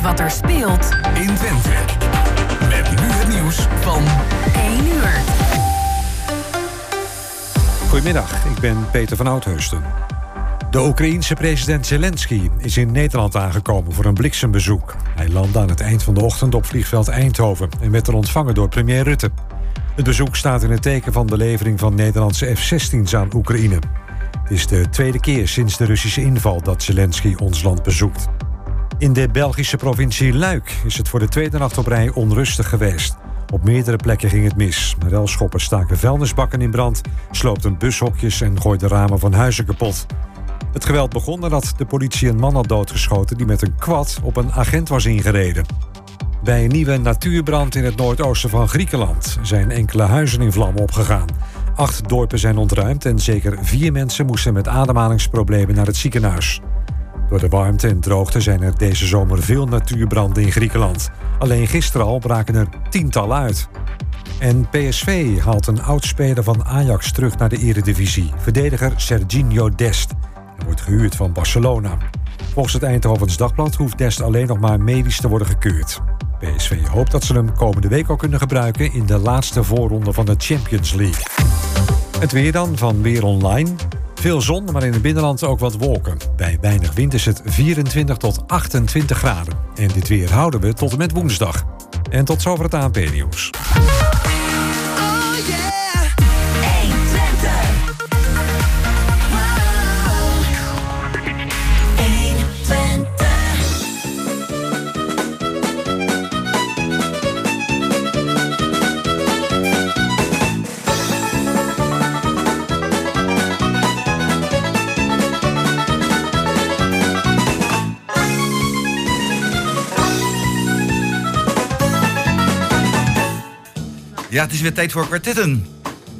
weet wat er speelt in Twente. Met nu het nieuws van 1 uur. Goedemiddag, ik ben Peter van Oudheusden. De Oekraïense president Zelensky is in Nederland aangekomen voor een bliksembezoek. Hij landde aan het eind van de ochtend op vliegveld Eindhoven en werd er ontvangen door premier Rutte. Het bezoek staat in het teken van de levering van Nederlandse F-16's aan Oekraïne. Het is de tweede keer sinds de Russische inval dat Zelensky ons land bezoekt. In de Belgische provincie Luik is het voor de tweede nacht op rij onrustig geweest. Op meerdere plekken ging het mis. Relschoppers staken vuilnisbakken in brand, sloopten bushokjes en gooiden ramen van huizen kapot. Het geweld begon nadat de politie een man had doodgeschoten die met een kwad op een agent was ingereden. Bij een nieuwe natuurbrand in het noordoosten van Griekenland zijn enkele huizen in vlammen opgegaan. Acht dorpen zijn ontruimd en zeker vier mensen moesten met ademhalingsproblemen naar het ziekenhuis. Door de warmte en droogte zijn er deze zomer veel natuurbranden in Griekenland. Alleen gisteren al braken er tientallen uit. En PSV haalt een oudspeler van Ajax terug naar de eredivisie. Verdediger Serginho Dest. Hij wordt gehuurd van Barcelona. Volgens het Eindhovens Dagblad hoeft Dest alleen nog maar medisch te worden gekeurd. PSV hoopt dat ze hem komende week al kunnen gebruiken... in de laatste voorronde van de Champions League. Het weer dan van Weer Online. Veel zon, maar in het binnenland ook wat wolken. Bij weinig wind is het 24 tot 28 graden. En dit weer houden we tot en met woensdag. En tot zover het ANP-nieuws. Ja, het is weer tijd voor kwartetten.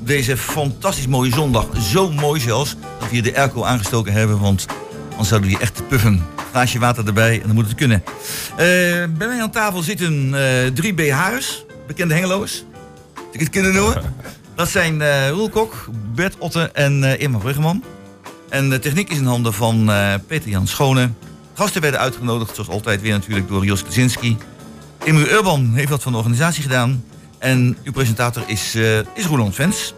Deze fantastisch mooie zondag. Zo mooi zelfs dat we hier de airco aangestoken hebben. Want anders zouden we hier echt puffen. Glaasje water erbij en dan moet het kunnen. Uh, bij mij aan tafel zitten uh, drie BH'ers. Bekende hengeloers. Als ik het kunnen noemen. Dat zijn uh, Roel Kok, Bert Otte en Irma Bruggeman. En de techniek is in handen van Peter Jan Schone. Gasten werden uitgenodigd, zoals altijd weer natuurlijk, door Jos Kaczynski. Imru Urban heeft wat van de organisatie gedaan. En uw presentator is, uh, is Roland Vens.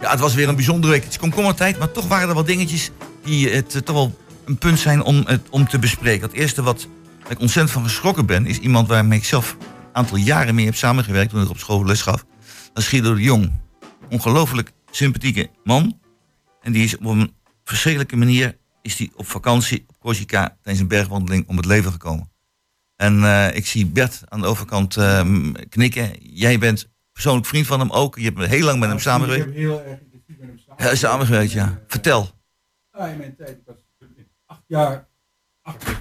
Ja, het was weer een bijzondere week. Het is komkommertijd, maar toch waren er wat dingetjes die het uh, toch wel een punt zijn om, het, om te bespreken. Het eerste wat ik ontzettend van geschrokken ben, is iemand waarmee ik zelf een aantal jaren mee heb samengewerkt toen ik op school les gaf. Dat is Guido de Jong. Ongelooflijk sympathieke man. En die is op een verschrikkelijke manier is die op vakantie op Corsica tijdens een bergwandeling om het leven gekomen. En uh, ik zie Bert aan de overkant uh, knikken. Jij bent persoonlijk vriend van hem ook. Je hebt heel lang met hem samengewerkt. Ik heb heel erg intensief met hem samengewerkt. Ja, samengewerkt, ja. Vertel. Ja, in mijn tijd, ik was acht jaar... Acht jaar.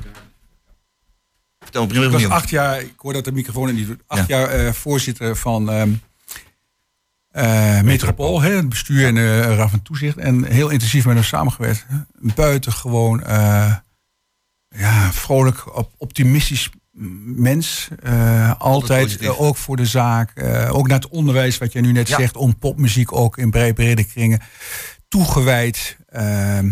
Vertel, ik was acht jaar, ik hoor dat de microfoon er niet doet. Acht ja. jaar uh, voorzitter van um, Metropool, hè, het bestuur en de raad van toezicht. En heel intensief met hem samengewerkt. Buitengewoon ja, vrolijk, op, optimistisch mens. Uh, altijd uh, ook voor de zaak. Uh, ook naar het onderwijs, wat jij nu net ja. zegt, om popmuziek ook in breed brede kringen. Toegewijd. Ehm,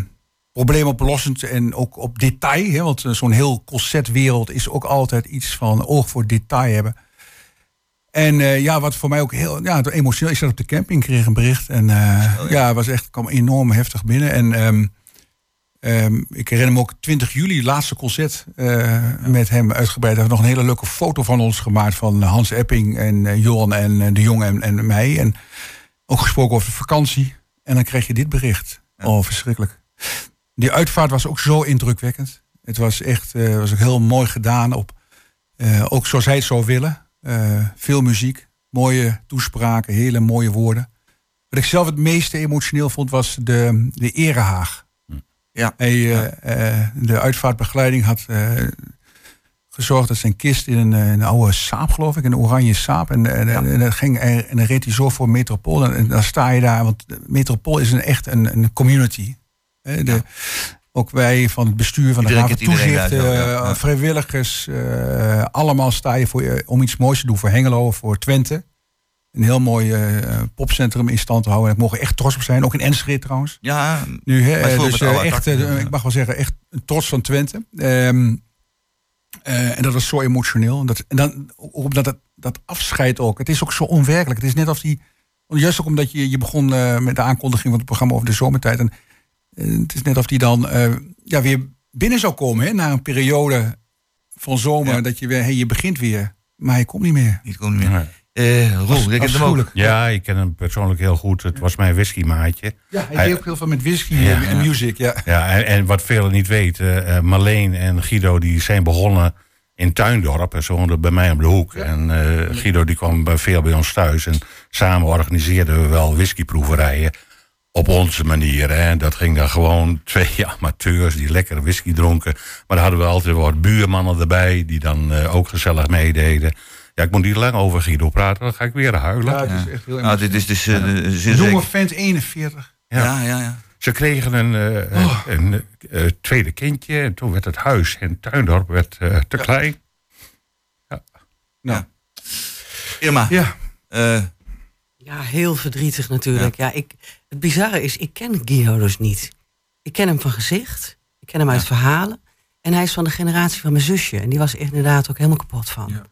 probleemoplossend en ook op detail. Hè, want zo'n heel concertwereld is ook altijd iets van oog voor detail hebben. En ja, wat voor mij ook heel ja, emotioneel is dat op de camping kreeg een bericht. En ja, ja, was echt kwam enorm heftig binnen. En um, Um, ik herinner me ook 20 juli, laatste concert uh, ja. met hem uitgebreid. Hij heeft nog een hele leuke foto van ons gemaakt van Hans Epping en uh, Johan en uh, de Jong en, en, mij. En ook gesproken over de vakantie. En dan kreeg je dit bericht. Ja. Oh, verschrikkelijk. Die uitvaart was ook zo indrukwekkend. Het was echt was ook heel mooi gedaan. Op, ook zoals hij het zou willen. veel muziek, mooie toespraken, hele mooie woorden. Wat ik zelf het meeste emotioneel vond was de, de erehaag. Ja. Hij, uh, uh, de uitvaartbegeleiding had uh, gezorgd dat zijn kist in een, een, oude saap, geloof ik, een oranje saap. En, en, ja. en, dan ging, en dan reed hij zo voor Metropool. En, en, dan sta je daar, want Metropool is een, echt een, een community. De, ja. Ook wij van het bestuur van de van Toezicht, ja. vrijwilligers, allemaal sta je voor, om iets moois te doen voor Hengelo, voor Twente een heel mooi uh, popcentrum in stand te houden. En ik mogen echt trots op zijn. Ook in Enschede trouwens. Ja, nu, hè, dus uh, echt, uh, ik mag wel zeggen, echt trots van Twente. Um, Eh, en dat was zo emotioneel. En, dat, en dan ook omdat dat, dat afscheid ook. Het is ook zo onwerkelijk. Het is net als die. Juist ook omdat je, je begon eh, met de aankondiging van het programma over de zomertijd. En eh, het is net of die dan eh, ja, weer binnen zou komen. Hè, na een periode van zomer. Ja. Dat je weer. Hey, je begint weer. Maar hij komt niet meer. Niet kon niet meer. Eh Roel, kent hem ook. Ja, ik ken hem persoonlijk heel goed. Het was mijn whiskymaatje. Ja, hij, Hij- deed ook heel veel met whisky Ja. en music. Ja. Ja, en, en wat velen niet weten, eh, Marleen en Guido die zijn begonnen in Tuindorp. En ze woonden bij mij om de hoek. En eh, Guido die kwam bij- veel bij ons thuis. En samen organiseerden we wel whiskyproeverijen. Op onze manier. Hè. Dat ging dan gewoon twee amateurs die lekkere whisky dronken. Maar dan hadden we altijd wat buurmannen erbij. Die dan eh, ook gezellig meededen. Ja, ik moet niet lang over Guido praten. Dan ga ik weer huilen. Ja, het is echt heel Nou, dit is dus de zin Jonge vent 41. Ja, ja, ja. Ze kregen een, eh, Oh. een, eh, eh, tweede kindje. En toen werd het huis in Tuindorp werd, eh, te klein. Nou, Irma, ja. eh, Ja, heel verdrietig natuurlijk. Ja. ik, het bizarre is, ik ken Guido dus niet. Ik ken hem van gezicht. Ik ken hem uit verhalen. En hij is van de generatie van mijn zusje. En die was inderdaad ook helemaal kapot van.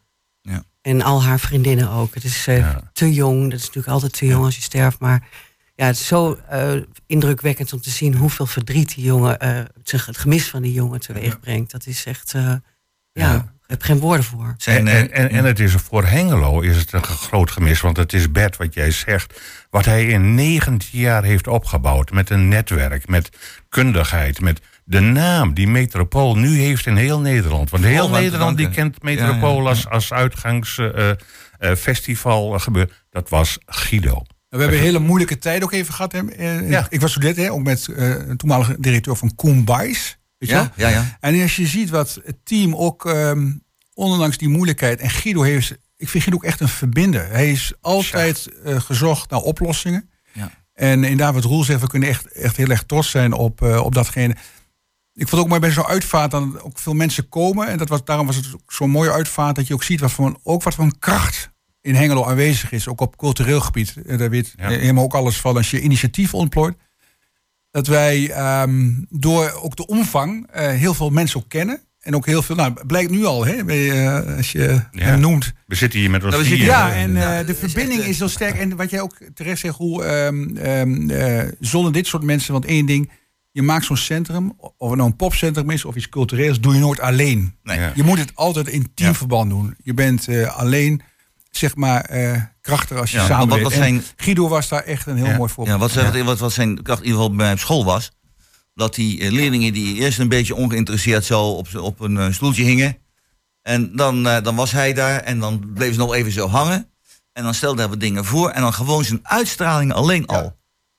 En al haar vriendinnen ook. Het is eh, Ja. te jong. Dat is natuurlijk altijd te jong als je sterft. Maar ja, het is zo eh, indrukwekkend om te zien hoeveel verdriet die jongen, eh, het het gemis van die jongen teweeg brengt. Dat is echt, eh, ja, Ja. ik heb geen woorden voor. zijn, En, en, en, en het is voor Hengelo is het een groot gemis. Want het is Bert wat jij zegt. Wat hij in 19 jaar heeft opgebouwd. Met een netwerk, met kundigheid, met de naam die Metropool nu heeft in heel Nederland. Want heel aan te Nederland die kent Metropool Ja, ja, als, als uitgangsfestival gebeuren. Dat was Guido. We hebben een hele moeilijke tijd ook even gehad. Hè. Eh, Ja. Ik was student, hè, ook met eh, een toenmalige directeur van Koen Bijs. Weet je ja, ja, ja. En als je ziet wat het team ook, ehm, ondanks die moeilijkheid... En Guido heeft, ik vind Guido ook echt een verbinder. Hij is altijd eh, gezocht naar oplossingen. Ja. En inderdaad, wat Roel zegt, we kunnen echt, echt heel erg trots zijn op, eh, op datgene. Ik vond het ook mooi bij zo'n uitvaart dan ook veel mensen komen. En dat was, daarom was het zo'n mooie uitvaart dat je ook ziet wat voor, ook wat voor een kracht in Hengelo aanwezig is. Ook op cultureel gebied. Eh, Daar weet Ja. eh, helemaal ook alles van als je initiatief ontplooit. Dat wij ehm, door ook de omvang eh, heel veel mensen ook kennen. En ook heel veel, nou blijkt nu al, hè, bij, als je hem noemt. We zitten hier met ons zitten vieren. Ja, en eh, de dat is verbinding is heel sterk. En wat jij ook terecht zegt, hoe ehm, ehm, eh, zonder dit soort mensen, want één ding, je maakt zo'n centrum, of het nou een popcentrum is of iets cultureels, doe je nooit alleen. Nee. Ja. Je moet het altijd in teamverband doen. Je bent eh, alleen, zeg maar, eh krachtig als je Ja, want samenwerkt. wat- wat En zijn- Guido was daar echt een heel mooi voorbeeld. Ja, wat, wat, wat, wat zijn kracht in ieder geval bij mij op school was. Dat die eh, leerlingen die eerst een beetje ongeïnteresseerd zo op, op een stoeltje hingen. En dan, dan was hij daar en dan bleef ze nog even zo hangen. En dan stelde hij wat dingen voor. En dan gewoon zijn uitstraling alleen al.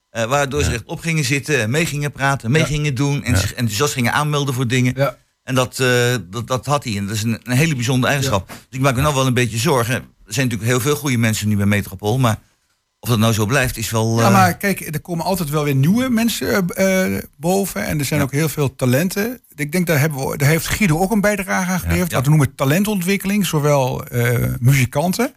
Eh, waardoor ze echt op gingen zitten, en mee gingen praten, mee Ja. gingen doen. En zich enthousiast gingen aanmelden voor dingen. Ja. En dat, eh, dat, dat had hij. En dat is een, een hele bijzondere eigenschap. Dus ik maak me nou wel een beetje zorgen. Er zijn natuurlijk heel veel goede mensen nu bij Metropool. Maar of dat nou zo blijft, is wel... Ja, eh, maar kijk, er komen altijd wel weer nieuwe mensen boven. En er zijn Ja. ook heel veel talenten. Ik denk, daar, hebben we, daar heeft Guido ook een bijdrage aan geleverd. Ja. Wat we noemen talentontwikkeling. Zowel muzikanten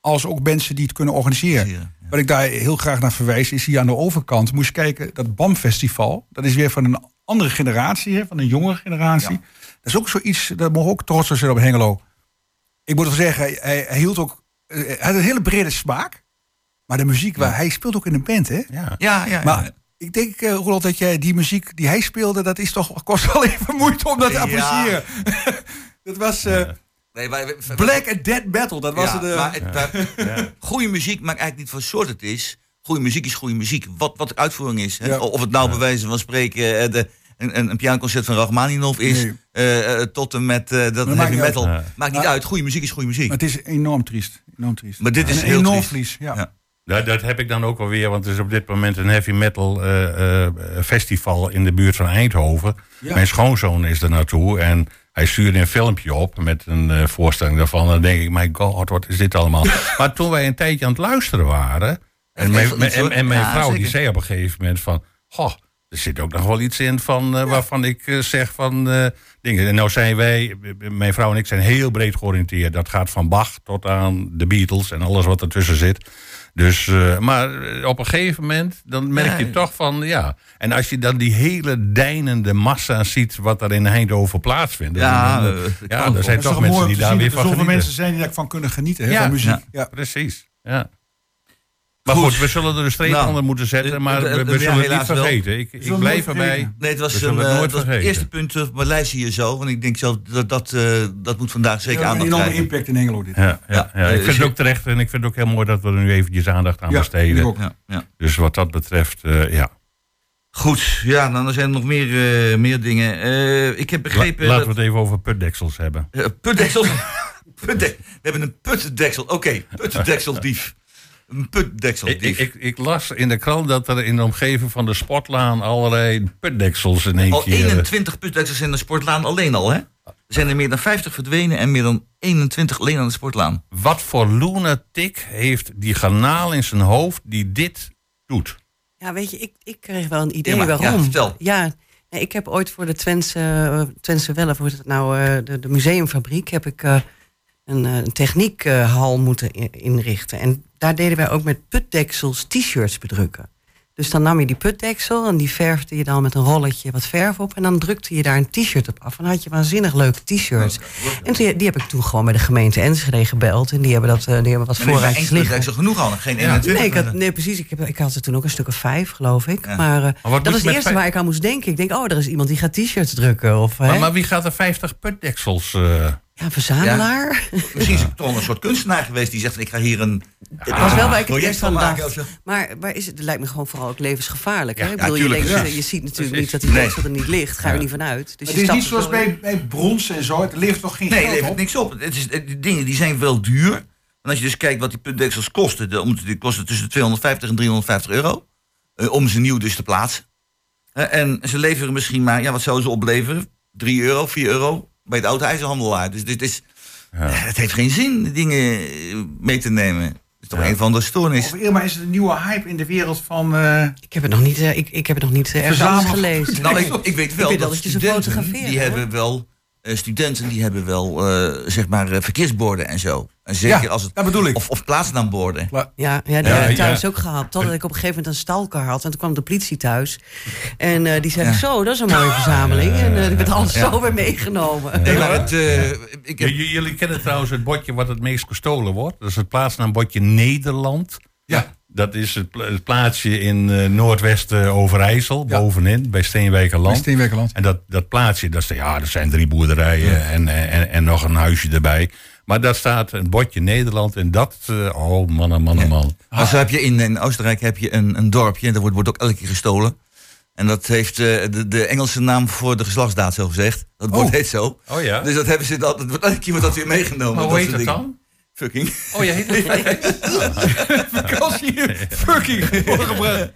als ook mensen die het kunnen organiseren. Wat ik daar heel graag naar verwijs is hier aan de overkant. Moest je kijken, dat BAM-festival. Dat is weer van een andere generatie, hè, van een jongere generatie. Ja. Dat is ook zoiets, daar mogen we ook trots op zijn op Hengelo. Ik moet wel zeggen, hij, hield ook... eh, Hij had een hele brede smaak. Maar de muziek, waar hij speelt ook in een band, hè? Ja. Ja, ja. Maar ik denk, eh Roland, dat jij die muziek die hij speelde, dat is toch kost wel even moeite om dat te Ja. appreciëren. dat was eh, nee, wij, wij- Black and Dead Metal. Dat was ja, het. eh, maar het, daar- Goede muziek maakt eigenlijk niet van soort het is. Goede muziek is goede muziek. Wat, wat de uitvoering is. Hè? Ja. Of het nou bij wijze van spreken eh, de, een, een, een pianoconcert van Rachmaninoff is. Nee. eh, tot en met eh, dat maakt heavy niet metal. uit. Maakt niet Maar- uit. Goede muziek is goede muziek. maar het is enorm triest. Enorm triest. Maar dit is een heel enorm triest. verlies. Ja. Ja. Dat, dat heb ik dan ook alweer, want er is op dit moment een heavy metal eh, eh, festival in de buurt van Eindhoven. Ja. Mijn schoonzoon is er naartoe en hij stuurde een filmpje op met een eh, voorstelling daarvan. Dan denk ik, my god, wat is dit allemaal? maar toen wij een tijdje aan het luisteren waren, en mijn, iets, en, mijn Ja, vrouw die zei op een gegeven moment van, goh, er zit ook nog wel iets in van, eh, waarvan ik eh, zeg van dingen. En nou zijn wij, mijn vrouw en ik zijn heel breed georiënteerd. Dat gaat van Bach tot aan de Beatles en alles wat ertussen zit. Dus, eh, maar eh, op een gegeven moment, dan merk Ja. je toch van, ja. En als je dan die hele deinende massa ziet wat er in Eindhoven plaatsvindt. Ja, dan, eh, ik ja, er zijn toch mensen die daar weer er van zoveel genieten. mensen zijn die daarvan kunnen genieten, hè, Ja. van muziek. Ja. Precies, ja. Maar Goed. goed, we zullen er een streep Nou, onder moeten zetten, eh, maar eh, we, we ja, zullen het niet vergeten. Ik, ik blijf erbij. Nee, het was, We een, het eh, nooit het was het vergeten. eerste punt op mijn lijstje hier zo. Want ik denk zo dat dat, eh, dat moet vandaag zeker een aandacht enorme krijgen. impact in Engelo dit. Ja, ja, Ja, ja. eh, ik vind het ook terecht en ik vind het ook heel mooi dat we er nu eventjes aandacht aan Ja, besteden. Dus wat dat betreft, eh, ja. Goed, ja, dan zijn er nog meer, eh, meer dingen. Eh, ik heb La- begrepen... laten we het even over putdeksels hebben. eh, putdeksel. Putdek- we hebben een putdeksel. Oké, putdekseldief. Een putdekseldief. Ik, ik, ik las in de krant dat er in de omgeving van de sportlaan allerlei putdeksels in één al keer... 21 putdeksels in de sportlaan alleen al, hè? Er zijn er meer dan 50 verdwenen en meer dan 21 alleen aan de sportlaan. Wat voor lunatic heeft die garnaal in zijn hoofd die dit doet? Ja, weet je, ik, ik kreeg wel een idee Ja, maar- ja, waarom. vertel. Ja, nee, ik heb ooit voor de Twentse, eh, Twentse Welle, voor het nou, eh, de, de museumfabriek, heb ik eh, een, eh, een techniekhal moeten inrichten. En daar deden wij ook met putdeksels t-shirts bedrukken. Dus dan nam je die putdeksel en die verfde je dan met een rolletje wat verf op. En dan drukte je daar een t-shirt op af. En dan had je waanzinnig leuke t-shirts. En die, die heb ik toen gewoon bij de gemeente Enschede gebeld. En die hebben, dat, eh, die hebben wat voorraadjes liggen. putdeksel genoeg al, geen 21. Nee, ik had, nee, precies. Ik, heb, ik had er toen ook een stuk of vijf, geloof ik. Ja. Maar, eh, dat is het eerste vijf- waar ik aan moest denken. Ik denk, oh, er is iemand die gaat t-shirts drukken. Of, hè? Maar, maar wie gaat er 50 putdeksels... eh, ja, een verzamelaar. Misschien is het toch een soort kunstenaar geweest die zegt: Ik ga hier een. Het was wel waar ik het van dacht. Maar, maar is het, het lijkt me gewoon vooral ook levensgevaarlijk. hè? Ja, Ik ja, bedoel, je, denkt, ja. je ziet natuurlijk niet dat die Nee. deksel er niet ligt. Ga je er niet vanuit. Dus Het is niet zoals zo bij, brons en zo. Het levert toch geen Nee, geld levert op? niks op. Het is, eh, die dingen die zijn wel duur. En als je dus kijkt wat die putdeksels kosten, de, om- die kosten tussen 250 en 350 euro. eh, om ze nieuw dus te plaatsen. Eh, en ze leveren misschien maar, ja, wat zouden ze opleveren? 3 euro, 4 euro bij het oude ijzerhandelaar. Dus dit is, Ja. eh, het heeft geen zin dingen eh, mee te nemen. Het is toch een of andere stoornis. Of Irma, is het een nieuwe hype in de wereld van... eh, Ik heb het nog niet, eh, ik, ik heb het nog niet ergens gelezen. Nou, ik, ik weet wel weet dat, dat je ze studenten, fotografeert, die hoor. hebben wel, studenten die hebben wel, eh, zeg maar, eh, verkeersborden en zo. En zeker Ja, als het, dat bedoel ik. Of, of plaatsnaamborden. Ja, ja die heb Ja, ik thuis ja. ook gehad. Totdat ik op een gegeven moment een stalker had. En toen kwam de politie thuis. En eh, die zei, Ja. zo, dat is een mooie verzameling. En eh, die werd alles Ja. zo weer meegenomen. Nee, maar het, eh, ik heb, jullie kennen trouwens het bordje wat het meest gestolen wordt. Dat is het plaatsnaambordje Nederland. ja, Dat is het, pla- het plaatsje in eh, Noordwesten Overijssel, Ja. bovenin, bij Steenwijkerland. Steenwijkerland. En dat, dat plaatsje, dat, is, ja, dat zijn drie boerderijen en, en, en nog een huisje erbij. Maar daar staat een bordje Nederland en dat, eh, oh man, oh man, oh man. maar zo heb je in, in Oostenrijk heb je een, een dorpje. En dat wordt, wordt ook elke keer gestolen. En dat heeft eh, de, de Engelse naam voor de geslachtsdaad zo gezegd. Dat woord Oh. heet zo. Oh ja? Dus dat hebben ze dat, dat wordt elke keer wordt dat weer meegenomen. maar hoe dat heet dingen. dan? Fucking. Oh, je heet het Vakantie, fucking.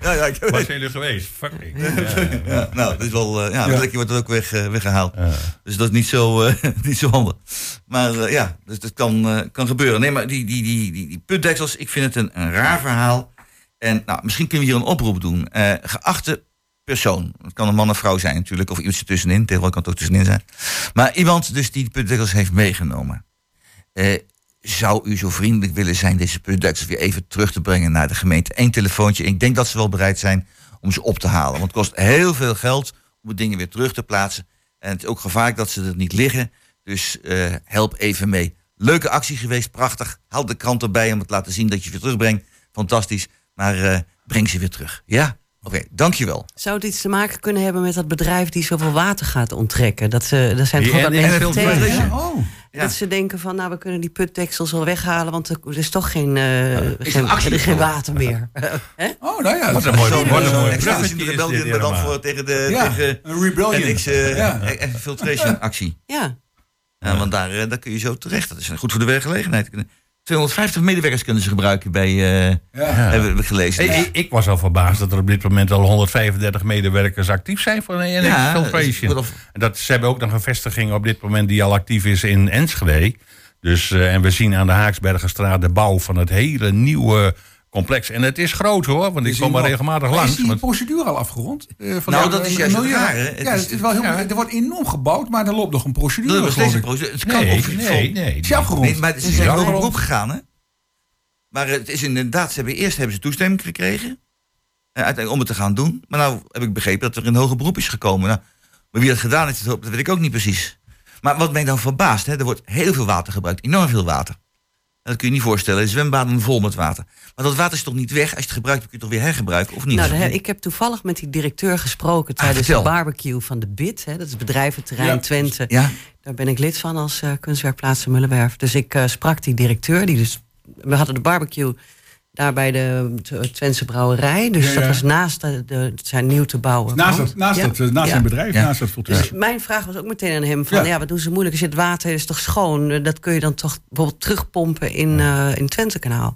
Ja, ja, ik Waar zijn jullie geweest? Fucking. Ja, nou, dat is wel, eh, ja, Ja. wordt het ook weg, eh, weggehaald. Dus dat is niet zo, eh, niet zo handig. Maar eh, ja, dus dat kan, eh, kan gebeuren. Nee, maar die, die, die, die, die putdeksels, ik vind het een, een raar verhaal. En nou, misschien kunnen we hier een oproep doen. Eh, geachte persoon, het kan een man of vrouw zijn natuurlijk, of iets ertussenin, tegenwoordig kan het ook tussenin zijn. Maar iemand dus die de putdeksels heeft meegenomen. Zou u zo vriendelijk willen zijn deze putdeksels weer even terug te brengen naar de gemeente? Eén telefoontje. Ik denk dat ze wel bereid zijn om ze op te halen. Want het kost heel veel geld om de dingen weer terug te plaatsen. En het is ook gevaarlijk dat ze er niet liggen. Dus eh, help even mee. Leuke actie geweest, prachtig. Haal de krant erbij om het te laten zien dat je ze weer terugbrengt. Fantastisch. Maar eh, breng ze weer terug. Ja? Oké, dankjewel. Zou het iets te maken kunnen hebben met dat bedrijf die zoveel water gaat onttrekken? Dat, ze, dat zijn Die toch ook dat en- mensen en tegen. Oh, Ja. Dat ze denken van, nou, we kunnen die putdeksels wel weghalen, want er er is toch geen, eh, geen, actie er is geen water meer. Hè? oh, nou ja. Dat is een Zo'n mooi Excelsior bruggetje is Rebellion, dit maar dan voor, tegen de Ja, tegen een rebellion. NX eh, Ja. eh, Filtration actie. Ja. Ja, want daar, eh, daar kun je zo terecht. Dat is goed voor de werkgelegenheid. 250 medewerkers kunnen ze gebruiken bij, eh, Ja. hebben we gelezen. Hey, ik, ik was al verbaasd dat er op dit moment al 135 medewerkers actief zijn voor een NX Ja, Filtration. En dat, ze hebben ook nog een vestiging op dit moment die al actief is in Enschede. Dus, eh, en we zien aan de Haaksbergenstraat de bouw van het hele nieuwe complex. En het is groot hoor, want ik Is kom maar regelmatig Maar langs. Is die want- procedure al afgerond? Eh, van Nou, de- dat is een juist het. Het Ja, is- het is wel heel, ja. er wordt enorm gebouwd, maar er loopt nog een procedure. Dat is nog geloof steeds een procedure. Het kan nee, nee, nee. Is die afgerond? Nee, maar ze zijn hoger waarom? beroep gegaan, hè? Maar het is inderdaad, ze hebben, eerst hebben ze toestemming gekregen. eh, uiteindelijk om het te gaan doen. Maar nou heb ik begrepen dat er een hoger beroep is gekomen. Nou, maar wie dat gedaan heeft, dat weet ik ook niet precies. Maar wat mij dan verbaast, hè, er wordt heel veel water gebruikt. Enorm veel water. Dat kun je niet voorstellen. Zwembaden vol met water. Maar dat water is toch niet weg? Als je het gebruikt, kun je het toch weer hergebruiken, of niet? Nou, ik heb toevallig met die directeur gesproken tijdens Ah, vertel. de barbecue van de BIT. Hè, dat is bedrijventerrein Ja. Twente. Ja, Daar ben ik lid van als eh kunstwerkplaats in Mullenwerf. Dus ik eh, sprak die directeur. Die dus, we hadden de barbecue daar bij de Twentse brouwerij. Dus Ja, dat was naast de, de, het zijn nieuw te bouwen. Naast, pand. dat, naast, Ja. dat, eh, naast Ja. zijn bedrijf, Ja. naast dat filter. Dus mijn vraag was ook meteen aan hem: van Ja. ja, wat doen ze moeilijk? Als je het water is toch schoon? Eh, Dat kun je dan toch bijvoorbeeld terugpompen in, eh in het Twentekanaal.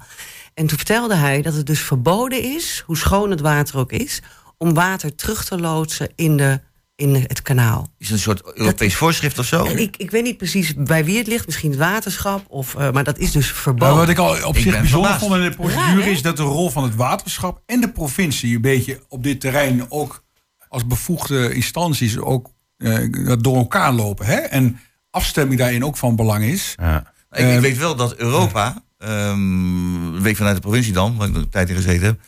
En toen vertelde hij dat het dus verboden is, hoe schoon het water ook is, om water terug te loodsen in, de, in het kanaal. is het een soort Europees voorschrift of zo? Ik, ik weet niet precies bij wie het ligt, misschien het waterschap, of, eh, maar dat is dus Maar verboden. wat ik al op Ik zich ben bijzonder verbaasd. vond in de procedure is dat de rol van het waterschap en de provincie een beetje op dit terrein ook als bevoegde instanties ook eh, door elkaar lopen. Hè? En afstemming daarin ook van belang is. Ja. Ik, ik Eh, weet wel dat Europa, weet ik vanuit de provincie dan, waar ik een tijd in gezeten heb,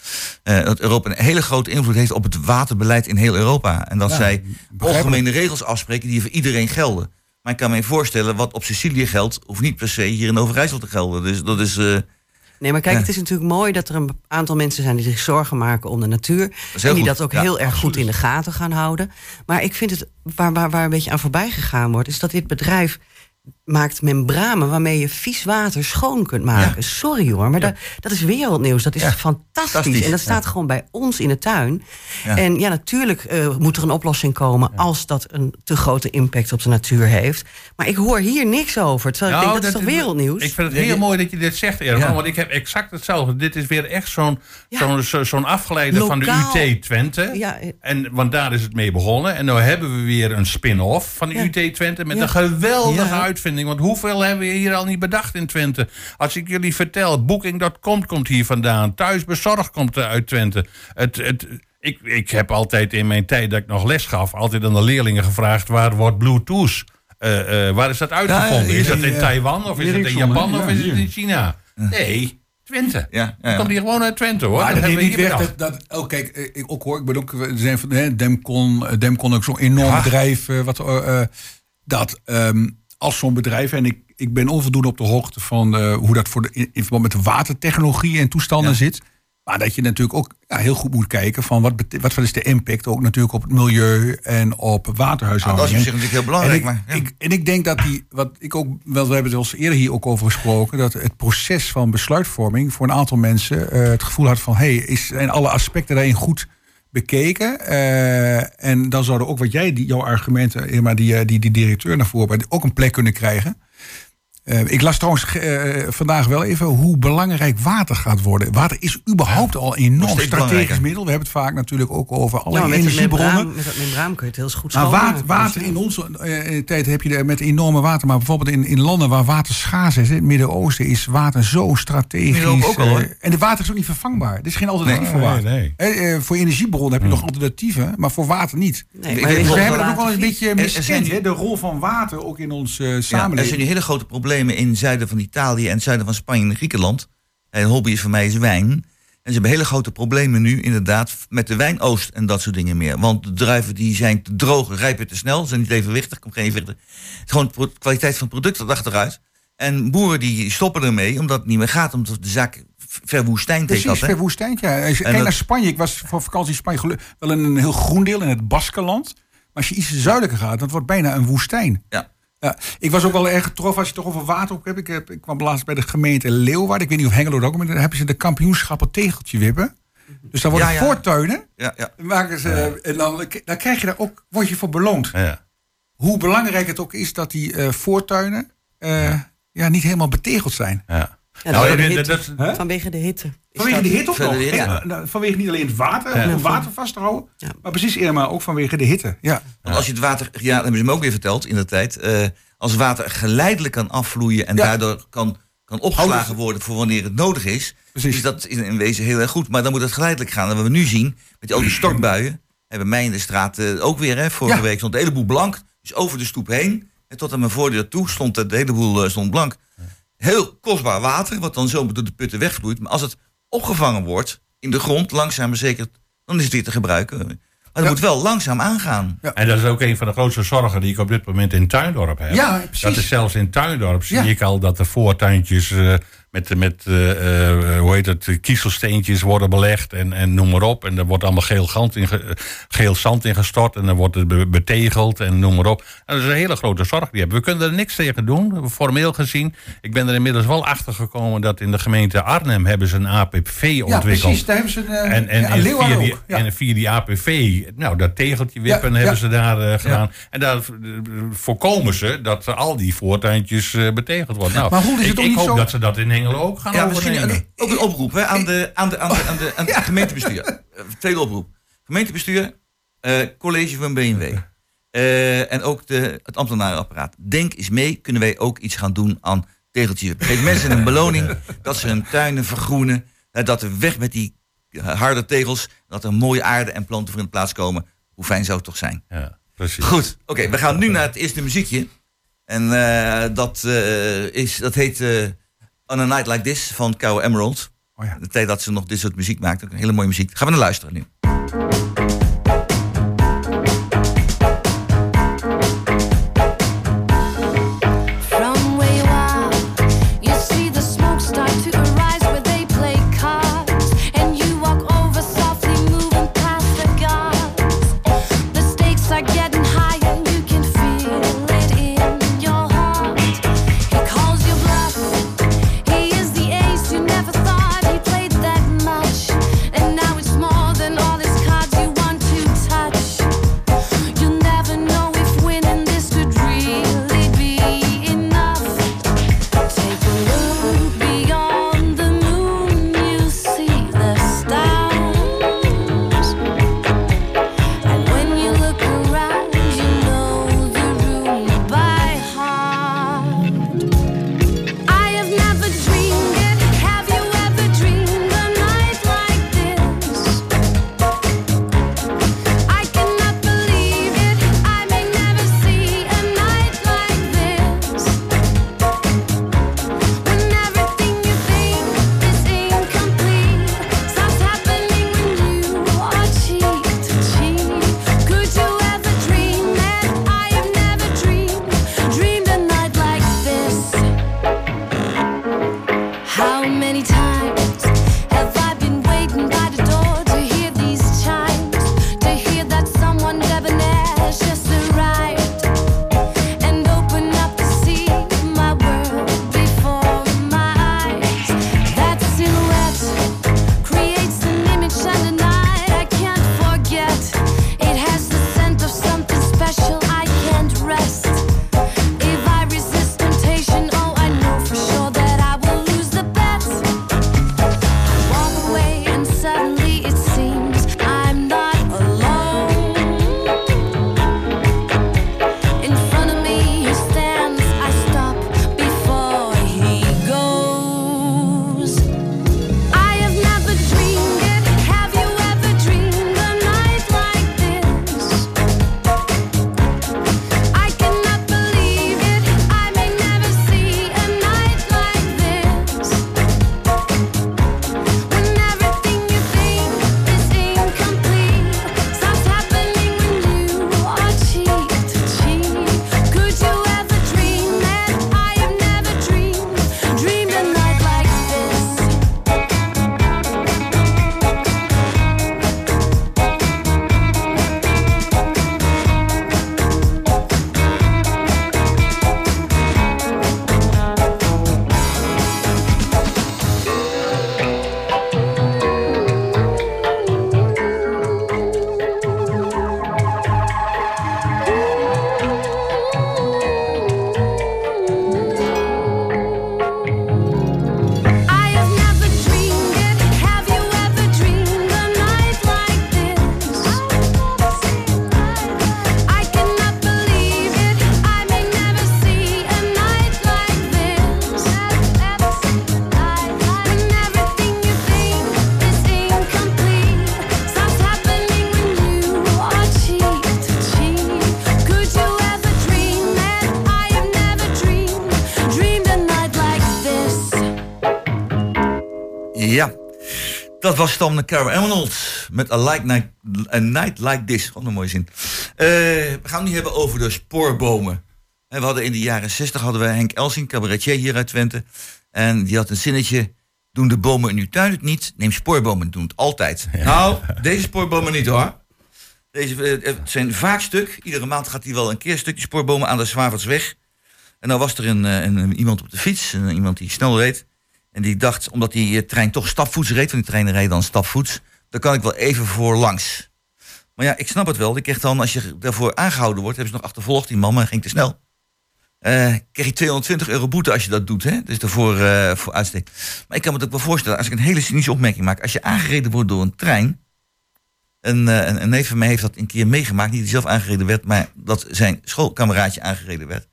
eh, dat Europa een hele grote invloed heeft op het waterbeleid in heel Europa. En dat Ja, zij algemene regels afspreken die voor iedereen gelden. Maar ik kan me voorstellen, wat op Sicilië geldt, hoeft niet per se hier in Overijssel te gelden. Dus dat is. eh, Nee, maar kijk, Ja. het is natuurlijk mooi dat er een aantal mensen zijn die zich zorgen maken om de natuur. en die goed. dat ook Ja, heel erg goed in de gaten gaan houden. Maar ik vind het, waar, waar, waar een beetje aan voorbij gegaan wordt, is dat dit bedrijf maakt membranen waarmee je vies water schoon kunt maken. Sorry hoor, maar dat, dat is wereldnieuws. Dat is Ja, fantastisch. fantastisch, En dat staat ja. gewoon bij ons in de tuin. Ja. En ja, natuurlijk eh, moet er een oplossing komen als dat een te grote impact op de natuur heeft. Maar ik hoor hier niks over. Terwijl ik Nou, denk, dat, is toch wereldnieuws? Ik vind het heel mooi dat je dit zegt, Ervan. Ja. Want ik heb exact hetzelfde. Dit is weer echt zo'n Ja. zo'n zo- zo'n afgeleide van de UT Twente. Ja, En, want daar is het mee begonnen. En nu hebben we weer een spin-off van de Ja. UT Twente. Met Ja. een geweldige Ja. Want hoeveel hebben we hier al niet bedacht in Twente? Als ik jullie vertel, Booking.com komt hier vandaan. Thuisbezorgd komt er uit Twente. Het, het, ik, ik heb altijd in mijn tijd dat ik nog les gaf... altijd aan de leerlingen gevraagd... waar wordt Bluetooth? Eh, eh, waar is dat uitgevonden? is dat in, Taiwan of is het in Japan of is het in China? Nee, Twente. ja, ja, Dat ja. komt hier gewoon uit Twente hoor. Maar dat niet weg dat, dat oh kijk, eh, ik ook hoor, ik ben ook, zijn van hè, Demcon, Demcon ook zo'n enorm bedrijf, wat, dat ehm, als zo'n bedrijf, en ik, ik ben onvoldoende op de hoogte van eh, hoe dat voor de, in, in verband met de watertechnologie en toestanden Ja. zit. Maar dat je natuurlijk ook ja, heel goed moet kijken van wat, wat, wat is de impact ook natuurlijk op het milieu en op waterhuishouding. dat is zich natuurlijk heel belangrijk. En ik, maar, ja. ik, en ik denk dat die, wat ik ook, wel, we hebben het al eerder hier ook over gesproken, dat het proces van besluitvorming voor een aantal mensen eh, het gevoel had van, hé, hey, is zijn alle aspecten daarin goed bekeken? Eh, en dan zouden ook wat jij, die, jouw argumenten, Irma, die, eh, die, die directeur naar voren, ook een plek kunnen krijgen. Eh, ik las trouwens eh, vandaag wel even hoe belangrijk water gaat worden. Water is überhaupt al een enorm strategisch middel. We hebben het vaak natuurlijk ook over Ja, het energiebronnen. met dat membraan kun je het heel goed water, water in onze eh, tijd heb je er met enorme water. Maar bijvoorbeeld in, in landen waar water schaars is, in het Midden-Oosten, is water zo strategisch. Ook al, en de water is ook niet vervangbaar. Er is geen alternatief Nee, voor nee, water. nee. Eh, voor energiebronnen heb je nog alternatieven, maar voor water niet. Nee, Dus we hebben dat ook wel een beetje miskend, hè, de rol van water ook in onze Ja, er samenleving. zijn hele grote problemen in het zuiden van Italië en het zuiden van Spanje en Griekenland. En een hobby is voor mij is wijn. En ze hebben hele grote problemen nu inderdaad met de wijnoost en dat soort dingen meer. Want de druiven die zijn te droog, rijpen te snel, zijn niet evenwichtig, komt geen evenwichtig. Het is gewoon de kwaliteit van het product dat achteruit. En boeren die stoppen ermee omdat het niet meer gaat, omdat de zaak verwoestijnd Precies. Hè? verwoestijnd. Ja. Als je kijkt naar Spanje, ik was voor vakantie in Spanje wel in een heel groen deel in het Baskenland. Maar als je iets zuidelijker gaat, dat wordt bijna een woestijn. Ja. Ja, ik was ook wel erg getroffen als je het toch over water op hebt. Ik, heb, ik kwam laatst bij de gemeente Leeuwarden. Ik weet niet of Hengelo ook, maar dan hebben ze de kampioenschappen tegeltje wippen. Dus dan worden Ja, ja. voortuinen. Ja, ja. Maken ze, En dan, dan krijg je daar ook, word je voor beloond. Ja. Hoe belangrijk het ook is dat die eh, voortuinen eh, ja. niet helemaal betegeld zijn. Ja. Ja, Nou, vanwege, dat- de hitte. dat- Hè? vanwege de hitte. Vanwege de hitte ook nog. Hitte. Ja, nou, vanwege niet alleen het water, Ja. om het water vast te houden. Maar precies, Irma, ook vanwege de hitte. Ja. Want als je het water, ja, dat hebben ze me ook weer verteld in de tijd. eh, als water geleidelijk kan afvloeien en daardoor kan kan opgeslagen worden voor wanneer het nodig is, Precies. is dat in, in wezen heel erg goed. Maar dan moet het geleidelijk gaan. En wat we nu zien, met die, al die stortbuien, hebben mij in de straat eh, ook weer, hè, vorige week stond de hele boel blank. Dus over de stoep heen. En tot aan mijn voordeur toe stond het, de hele boel eh, stond blank. Heel kostbaar water, wat dan zo door de putten wegvloeit. Maar als het opgevangen wordt in de grond, langzaam maar zeker, dan is het weer te gebruiken. Maar het Ja. moet wel langzaam aangaan. En dat is ook een van de grootste zorgen die ik op dit moment in Tuindorp heb. Ja, precies. Dat is zelfs in Tuindorp zie Ja. ik al dat de voortuintjes eh, met, met eh, eh, hoe heet het, kiezelsteentjes worden belegd en, en noem maar op. En er wordt allemaal geel, gand in ge- geel zand in gestort en dan wordt het be- betegeld en noem maar op. En dat is een hele grote zorg die hebben. We kunnen er niks tegen doen, formeel gezien. Ik ben er inmiddels wel achter gekomen dat in de gemeente Arnhem hebben ze een APV Ja, ontwikkeld. precies. Daar hebben ze een, En, en, ja, via die. Ja. en via die APV, nou, dat tegeltje wippen Ja, hebben ja. ze daar eh, gedaan. En daar voorkomen ze dat al die voortuintjes betegeld worden. Nou, Maar hoe is het ik, ik hoop zo- dat ze dat in Hengelo ook gaan Ja, misschien overnemen. een, ook een oproep hè, aan, de, aan, de, aan, de, aan, de, aan het gemeentebestuur. Eh, Tweede oproep. Gemeentebestuur, eh, college van BMW. eh, en ook de, het ambtenarenapparaat. Denk eens mee, kunnen wij ook iets gaan doen aan tegeltjes. Geef mensen een beloning dat ze hun tuinen vergroenen. dat er weg met die harde tegels. Dat er mooie aarde en planten voor in plaats komen. Hoe fijn zou het toch zijn? Ja, precies. Goed, oké, we gaan nu naar het eerste muziekje. En eh, dat, eh, is, dat heet eh, On a Night Like This van Cow Emerald. Oh ja. De tijd dat ze nog dit soort muziek maakt. Hele mooie muziek. Gaan we naar luisteren nu. Was dan Carol Emerald met A, like night, a Night Like This. Wat een mooie zin. Eh, we gaan het nu hebben over de spoorbomen. En we hadden in de jaren 60 hadden we Henk Elsing, cabaretier hier uit Twente. En die had een zinnetje. Doen de bomen in uw tuin het niet, neem spoorbomen, doen het altijd. Nou, deze spoorbomen niet hoor. Deze eh, het zijn vaak stuk. Iedere maand gaat hij wel een keer een stukje spoorbomen aan de Zwavertsweg. En dan was er een, eh, een, een- iemand op de fiets, een, iemand die snel reed. En die dacht, omdat die eh, trein toch stapvoets reed, want die treinen rijden dan stapvoets, dan kan ik wel even voor langs. Maar ja, ik snap het wel. Die kreeg dan, als je daarvoor aangehouden wordt, hebben ze nog achtervolgd, die man, maar ging te snel. Eh kreeg je 220 euro boete als je dat doet, hè? Dus daarvoor eh, voor uitsteek. Maar ik kan me het ook wel voorstellen, als ik een hele cynische opmerking maak, als je aangereden wordt door een trein. Een, eh, een, neef van mij heeft dat een keer meegemaakt, niet zelf aangereden werd, maar dat zijn schoolkameraadje aangereden werd.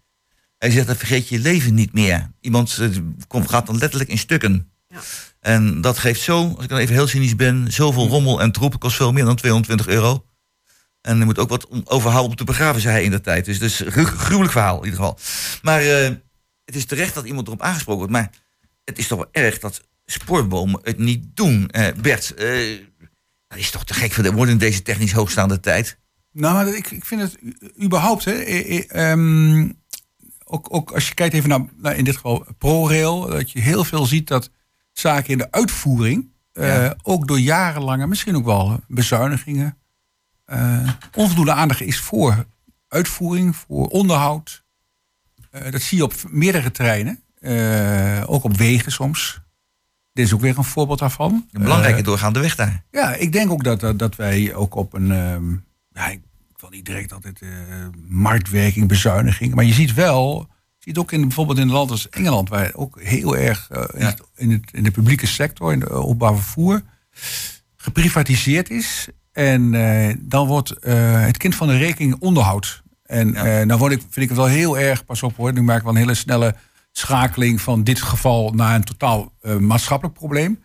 Hij zegt, dan vergeet je je leven niet meer. Iemand eh, komt, gaat dan letterlijk in stukken. Ja. En dat geeft zo, als ik dan even heel cynisch ben, zoveel rommel en troep. kost veel meer dan 220 euro. En er moet ook wat overhouden om te begraven, zei hij in de tijd. Dus, dus gru- gruwelijk verhaal in ieder geval. Maar eh, het is terecht dat iemand erop aangesproken wordt. Maar het is toch wel erg dat spoorbomen het niet doen. Eh, Bert, eh, dat is toch te gek voor de woorden in deze technisch hoogstaande tijd. Nou, maar ik, ik vind het überhaupt, hè, eh, eh, ehm, ook, ook als je kijkt even naar, in dit geval ProRail, dat je heel veel ziet dat zaken in de uitvoering, eh, ook door jarenlange, misschien ook wel bezuinigingen, eh, onvoldoende aandacht is voor uitvoering, voor onderhoud. Eh, dat zie je op meerdere terreinen, ook op wegen soms. Dit is ook weer een voorbeeld daarvan. Een belangrijke doorgaande weg daar. ja, ik denk ook dat, dat, dat wij ook op een. ehm, ja, ik wil niet direct altijd eh, marktwerking, bezuiniging. Maar je ziet wel. Je ziet ook in, bijvoorbeeld in een land als Engeland, waar ook heel erg eh, in, Ja. het, in, het, in de publieke sector, in de openbaar vervoer, geprivatiseerd is. En eh, dan wordt het kind van de rekening onderhoud. En Ja. nou word ik, vind ik het wel heel erg, pas op hoor, nu maak ik wel een hele snelle schakeling van dit geval naar een totaal maatschappelijk probleem.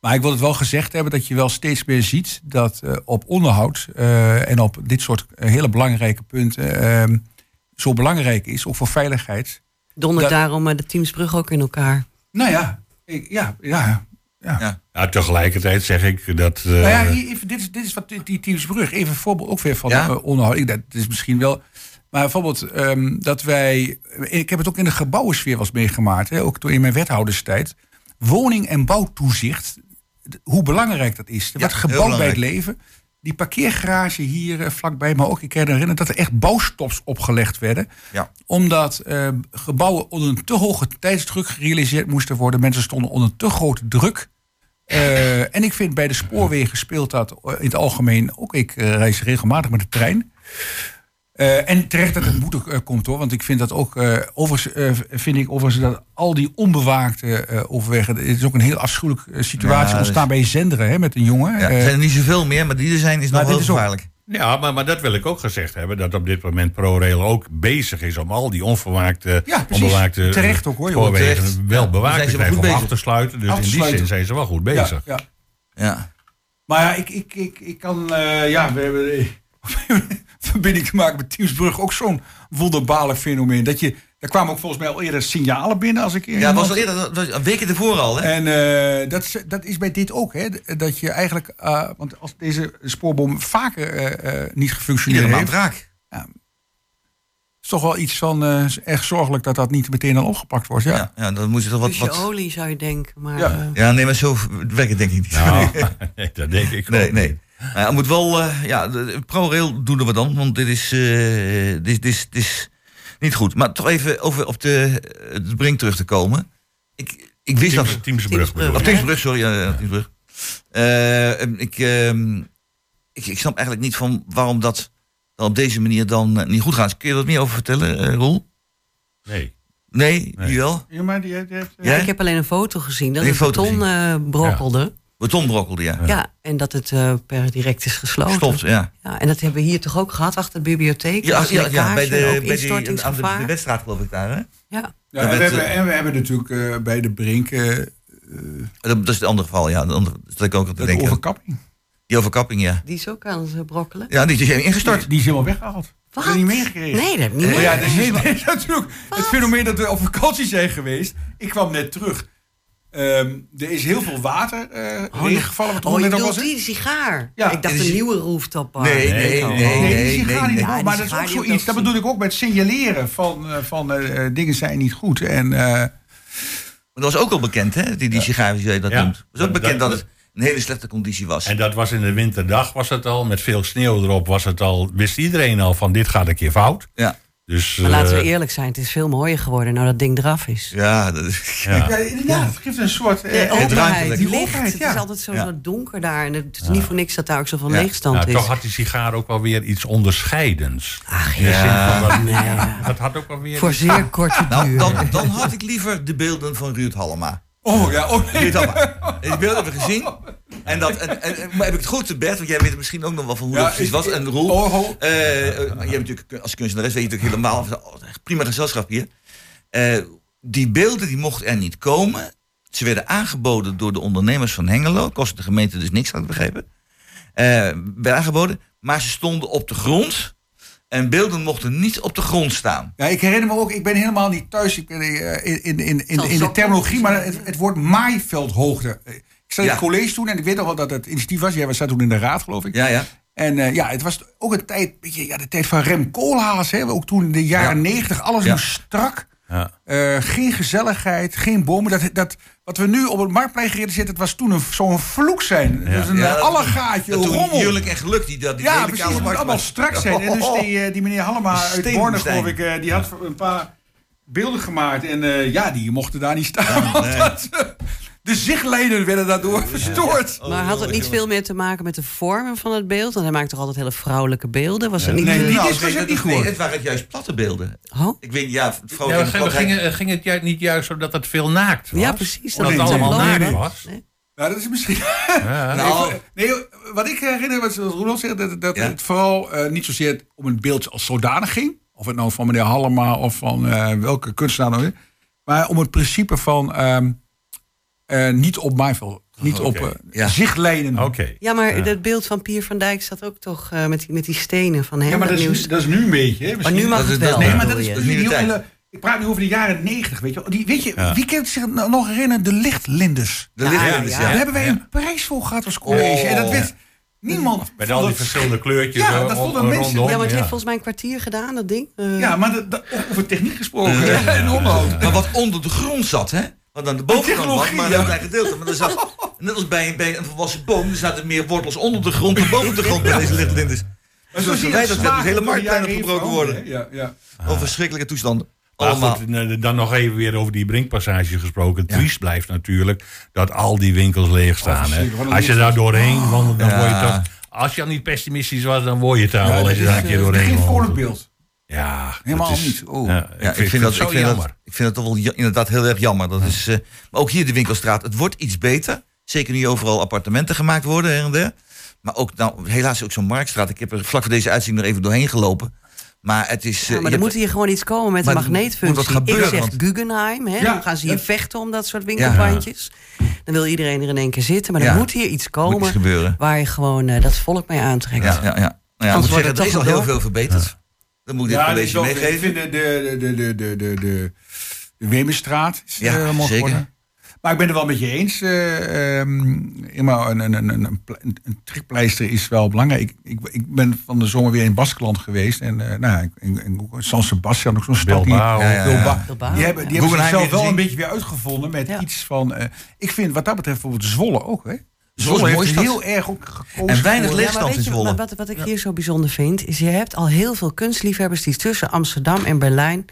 Maar ik wil het wel gezegd hebben dat je wel steeds meer ziet dat eh, op onderhoud eh, en op dit soort eh, hele belangrijke punten eh, zo belangrijk is, ook voor veiligheid. Dondert Dat- daarom eh, de Teamsbrug ook in elkaar. Nou ja, ik, ja, ja. ja. Ja. Nou, tegelijkertijd zeg ik dat... eh, Nou ja, even, dit, is, dit is wat die, die Teamsbrug, even een voorbeeld ook weer van Ja? eh, onderhoud. Ik, dat is misschien wel. Maar bijvoorbeeld ehm, dat wij. Ik heb het ook in de gebouwensfeer was meegemaakt, hè, ook door in mijn wethouderstijd. Woning- en bouwtoezicht, hoe belangrijk dat is. Er heel gebouwd bij het leven. Die parkeergarage hier eh, vlakbij, maar ook ik kan me herinneren dat er echt bouwstops opgelegd werden. Ja. Omdat eh, gebouwen onder een te hoge tijdsdruk gerealiseerd moesten worden. Mensen stonden onder te grote druk. Eh, en ik vind bij de spoorwegen speelt dat in het algemeen ook. Ik reis regelmatig met de trein. Eh, en terecht dat het moeilijk eh, komt hoor. Want ik vind dat ook. eh overigens eh, vind ik overigens dat al die onbewaakte eh, overwegen. Het is ook een heel afschuwelijke situatie Ja, dus- ontstaan bij Zenderen hè, met een jongen. Ja, er zijn er niet zoveel meer, maar die er zijn is maar nog wel dit is ook- gevaarlijk. Ja, maar, maar dat wil ik ook gezegd hebben. Dat op dit moment ProRail ook bezig is om al die onverwaakte, Ja, precies. onbewaakte Terecht ook, hoor, spoorwegen Terecht. wel bewaakt te krijgen goed of af bezig. te sluiten. Dus Af te in die sluiten. zin zijn ze wel goed bezig. ja. Ja. Maar ja, ik, ik, ik, ik kan. eh, ja, we hebben verbinding te maken met Teamsbrug ook zo'n wonderbaarlijk fenomeen. Dat je, daar kwamen ook volgens mij al eerder signalen binnen als ik Ja, het was al eerder, dat was een week ervoor al, hè? En eh, dat, is, dat is bij dit ook, hè? Dat je eigenlijk, eh, want als deze spoorboom vaker eh, niet gefunctioneerd heeft, raak. Is toch wel iets van eh, echt zorgelijk dat dat niet meteen al opgepakt wordt. Ja. Ja, ja, dan moet je toch wat... Wat... olie zou je denken. Maar Ja. eh, Ja, nee, maar zo werkt het denk ik niet. Nou, nee, dat denk ik Nee, ook nee. niet. Het moet wel, eh, ja, ProRail doen we dan, want dit is, eh, dit, is- dit, is, dit is niet goed. Maar toch even over op de, de brink terug te komen. Ik, ik wist dat... Teams, Teamsbrug bedoel ik. Teamsbrug, sorry. ja, Teamsbrug. Eh, ik, ehm, ik, ik snap eigenlijk niet van waarom dat dan op deze manier dan eh, niet goed gaat. Kun je er wat meer over vertellen, eh Roel? Nee. Nee, Nee. wel? Ja, maar die, die heeft, Jij? Ik heb alleen een foto gezien dat Een het foto beton eh, brokkelde. Beton brokkelde, ja. Ja. en dat het eh, per direct is gesloten. Stopt, ja. Ja, en dat hebben we hier toch ook gehad achter de bibliotheek? Ja, Dat ja, ja bij de, bij die, aan de, de wedstraat geloof ik daar, hè? Ja. ja, en, we hebben, eh, en we hebben natuurlijk eh, bij de Brink eh, Dat, dat is het andere geval, ja. Dat dat ik ook aan te de denken. overkapping. Die overkapping, ja. Die is ook aan het brokkelen. Ja, die is ingestort. Die is helemaal weggehaald. Wat? Heb je niet meegekregen? Nee, dat heb ik niet meer. ja, dit is, natuurlijk het fenomeen dat we op vakantie zijn geweest. Ik kwam net terug. Ehm, er is heel veel water eh regen gevallen. Wat Oh, je bedoelt die sigaar? Ja, ik dacht een nieuwe rooftop bar. Nee, nee, Oh. nee, Nee, nee. die sigaar niet. nee. maar dat die is ook die zoiets. Dat bedoel ik ook met signaleren van, eh, van eh, eh, dingen zijn niet goed. En eh, Maar dat was ook al bekend, hè? Die, die sigaar, die jij dat Ja. noemt. Het was ook Dat- bekend dat, dat- het een hele slechte conditie was. En dat was in de winterdag, was het al. Met veel sneeuw erop was het al. Wist iedereen al van dit gaat een keer fout. ja. Dus, Maar laten we eh, eerlijk zijn, het is veel mooier geworden nou dat ding eraf is. ja, dat is... ja. ja, inderdaad, het geeft een soort... eh, De eh, openheid, ruimtelijk. die Die licht. openheid, Het ja. is altijd zo, Ja. zo donker daar. En het is niet voor niks dat daar ook zoveel Ja. leegstand Nou, is. toch had die sigaar ook wel weer iets onderscheidends. Ach In de zin Ja. van dat, Nee. dat had ook wel weer. Voor zeer korte Nou, duur. dan, dan had ik liever de beelden van Ruud Hallema. Oh ja, oh nee. Die beelden hebben we gezien. En dat, en, en, maar heb ik het goed bed? Want jij weet misschien ook nog wel van hoe Ja, dat precies was. En Roel, Oh, oh. eh, je hebt natuurlijk als kunstenares weet je natuurlijk helemaal... Oh, prima gezelschap hier. Eh, die beelden die mochten er niet komen. Ze werden aangeboden door de ondernemers van Hengelo. Kostte de gemeente dus niks, had ik begrepen. Werden aangeboden, maar ze stonden op de grond. En beelden mochten niet op de grond staan. Ja, ik herinner me ook, ik ben helemaal niet thuis ik ben, eh, in, in, in, in, de terminologie, maar zijn, het, het woord maaiveldhoogte. Ik zat in het college toen en ik weet nog wel dat het initiatief was. Jij was toen in de raad, geloof ik. Ja, ja. En eh, ja, het was ook een tijd, weet je, ja, de tijd van Rem Koolhaas. Hè, ook toen in de jaren Ja. negentig, alles Ja. moest strak. Ja. Eh, geen gezelligheid, geen bomen. Dat, dat, wat we nu op het marktplein gereden zitten, het was toen een, zo'n vloek zijn. Ja. Dus een Ja, dat- allegaatje, Dat toen rommel. Heerlijk en geluk die, dat die Ja, precies. Het moet allemaal strak zijn. En dus die, eh, die meneer Hallema uit. Borne, geloof ik, eh, die had een paar beelden gemaakt. En eh, ja, die mochten daar niet staan. nee. De zichtlijnen werden daardoor verstoord. Oh, maar had het niet veel meer te maken met de vormen van het beeld? Want hij maakt toch altijd hele vrouwelijke beelden? Was er niet Nee, die Nou, ik dat- niet nee, het waren juist platte beelden. Oh? Ik weet, ja, het Ja, vrouwelijke ging, ging, het- het niet juist zo dat het veel naakt was? Ja, precies. Dat het allemaal naakt was? Nee. Ja, dat is misschien... Ja. Nou, Nee, wat ik herinner, wat Roelof zegt, dat, dat Ja. het vooral eh, niet zozeer om een beeld als zodanig ging. Of het nou van meneer Hallema of van eh, welke kunstenaar dan ook. Maar om het principe van ehm, eh, niet op maaiveld, niet op eh, Ja. zichtlijnen. Oké. Ja, maar Ja. dat beeld van Pier van Dijk staat ook toch eh, met, die, met die stenen van hem. Ja, maar dat is, dat is nu een beetje. Hè, maar nu mag dat het wel. Nee, Ja, maar dat is dat is hele- Ik praat nu over de jaren negentig, weet je wel. Die, weet je, Ja. wie kan zich nog herinneren? De lichtlinders. De Ja, lichtlinders, ja. ja. Daar hebben wij een prijs voor gehad als college. Oh. en dat werd niemand... Met al die verschillende kleurtjes Ja, dat vonden mensen- rondom. Ja, want het ja. heeft volgens mij een kwartier gedaan, dat ding. Ja, maar dat- dat- over techniek gesproken. En onderhoud. Maar wat onder de grond zat, hè? Want aan de bovenkant was maar ja. een klein gedeelte. Maar er zat, net als bij, bij een volwassen boom, er zaten meer wortels onder de grond dan boven de grond bij deze lichtlinders. Maar Zoals zie je verwijderd werd, smaak dus hele jaren opgebroken heen worden. Ja, ja. Oh, verschrikkelijke toestanden. Maar Allemaal. goed, dan nog even weer over die brinkpassage gesproken. Triest blijft natuurlijk dat al die winkels leeg staan. een Als je daar doorheen wandelt, dan Ja. word je toch... Als je al niet pessimistisch was, dan word je het daar wel Ja, als dat je daar een keer eh, doorheen Geen wandelt. vrolijk beeld. Ja, Helemaal is- niet. Oh. Ja, Ja, ik, vind dat, het ik, vind dat, ik vind het toch wel ja- inderdaad heel erg jammer. Dat is, eh, maar ook hier de winkelstraat, het wordt iets beter. Zeker nu overal appartementen gemaakt worden her en der. Maar ook, nou, helaas ook zo'n marktstraat. Ik heb er vlak voor deze uitzending nog even doorheen gelopen. Maar het is... eh, Ja, je maar er hebt- moet hier gewoon iets komen met de moet magneetfunctie. gebeuren, Ik zeg want- Guggenheim, hè? Ja, dan gaan ze hier ja. vechten om dat soort winkelpandjes. Dan wil iedereen er in één keer zitten. Maar Ja. er moet hier iets komen iets waar je gewoon eh, dat volk mee aantrekt. Ja, ja, ja. Nou ja, wordt zeggen, het er is toch al heel veel verbeterd. Moet ik dit Ja, college ook, ik meegeven. de, de, de, de, de, de, de, is Ja, eh, mooi zeker. geworden. Maar ik ben het wel met je eens. eh ehm, immer een, een, een, een, een, trekpleister is wel belangrijk. Ik, ik, ik ben van de zomer weer in Baskeland geweest. En eh nou, in, in, San Sebastian, ook zo'n stad. Ja, ja, ja. Bilbao. Bilbao. Die hebben, die hebben zichzelf wel een beetje weer uitgevonden met Ja. iets van... eh, ik vind wat dat betreft bijvoorbeeld Zwolle ook. Hè? Zwolle heeft heel erg ook gekozen En weinig leegstand in Zwolle. wat, wat ik hier zo bijzonder vind, is je hebt al heel veel kunstliefhebbers die tussen Amsterdam en Berlijn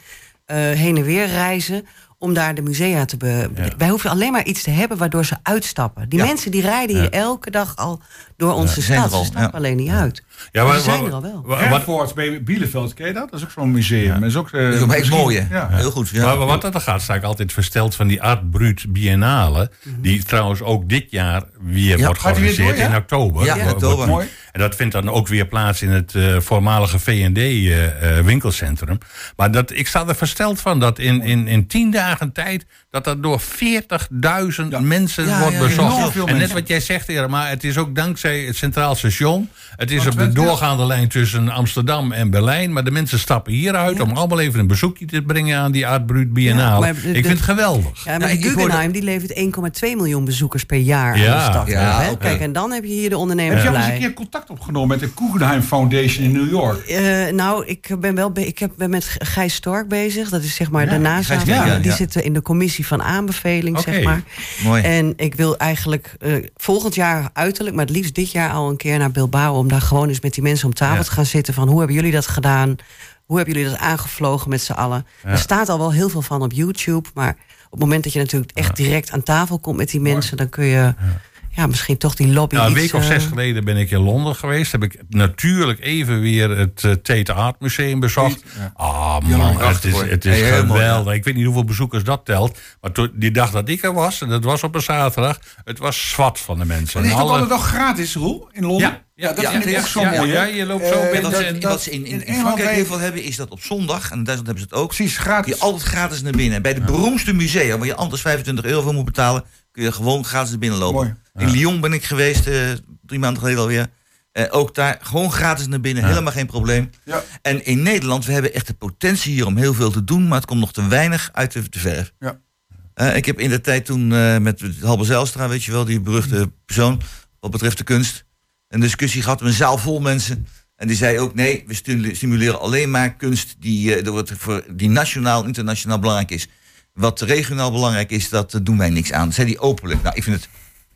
eh, heen en weer reizen om daar de musea te be. Ja. Wij hoeven alleen maar iets te hebben waardoor ze uitstappen. Die Ja. mensen die rijden hier elke dag al door onze stad. al, Ze stappen ja. alleen niet uit. Ja, Maar maar- ze zijn maar- er al wel. Herford bij Bielefeld, ken je dat? Dat is ook zo'n museum. Dat is ook, eh, Dat is? Ja. Heel goed. Ja. Maar wat dat er gaat, sta ik altijd versteld van die Art Brut Biennale. Die trouwens ook dit jaar weer Ja, wordt georganiseerd door, ja? in oktober. Ja, oktober. wordt- Mooi. Dat vindt dan ook weer plaats in het eh, voormalige V&D-winkelcentrum. maar dat, ik sta er versteld van dat in, in, in tien dagen tijd... dat dat door 40.000 mensen Ja, wordt ja, bezocht. en net mensen. wat jij zegt, Irma, het is ook dankzij het Centraal Station. Het is Van op de doorgaande lijn tussen Amsterdam en Berlijn. Maar de mensen stappen hieruit om allemaal even een bezoekje te brengen... aan die Art Brut Biennale. maar ik de- vind het geweldig. Ja, maar Nou, de Guggenheim die levert 1,2 miljoen bezoekers per jaar aan de stad. ja, hè? Kijk, en dan heb je hier de ondernemer Heb je al eens een keer contact opgenomen met de Guggenheim Foundation in New York? Eh, nou, ik ben wel be- ik heb, ben met Gijs Stork bezig. Dat is zeg maar Ja, de NASA. Die ja. zit in de commissie van aanbeveling, zeg maar. Mooi. En ik wil eigenlijk eh, volgend jaar uiterlijk, maar het liefst dit jaar al een keer naar Bilbao... om daar gewoon eens met die mensen om tafel Ja. te gaan zitten... van hoe hebben jullie dat gedaan? Hoe hebben jullie dat aangevlogen met z'n allen? Er staat al wel heel veel van op YouTube... maar op het moment dat je natuurlijk echt direct aan tafel komt met die mensen... dan kun je ja. misschien toch die lobby Nou, een iets, week of eh, zes geleden ben ik in Londen geweest. Heb ik natuurlijk even weer het uh, Tate Art Museum bezocht. Ah man, het is, het is mooi, geweldig. Ik weet niet hoeveel bezoekers dat telt. Maar toen, die dag dat ik er was, en dat was op een zaterdag... het was zwart van de mensen. Het is En toch alle- altijd wel gratis, Roel, in Londen? Ja, ja, dat ja, vind ik ja, ook zo ja, mooi. Ja, je loopt zo Eh, binnen. Dat, en- wat ze in, in, in in Engeland Frankrijk heel veel hebben, is dat op zondag. En in Duitsland hebben ze het ook. Precies, gratis. je altijd gratis naar binnen. Bij de beroemdste musea, waar je anders 25 euro voor moet betalen, kun je gewoon gratis naar binnen lopen. Mooi. In Lyon ben ik geweest, eh, drie maanden geleden alweer. Eh, ook daar gewoon gratis naar binnen, helemaal geen probleem. Ja. En in Nederland, we hebben echt de potentie hier om heel veel te doen, maar het komt nog te weinig uit de, de verf. Ja. Eh, ik heb in de tijd toen eh, met Halbe Zijlstra, weet je wel, die beruchte persoon, wat betreft de kunst, een discussie gehad met een zaal vol mensen. En die zei ook, nee, we stimu- stimuleren alleen maar kunst die, eh, die nationaal, internationaal belangrijk is. Wat regionaal belangrijk is, dat eh, doen wij niks aan. Dat zei die openlijk. Nou, ik vind het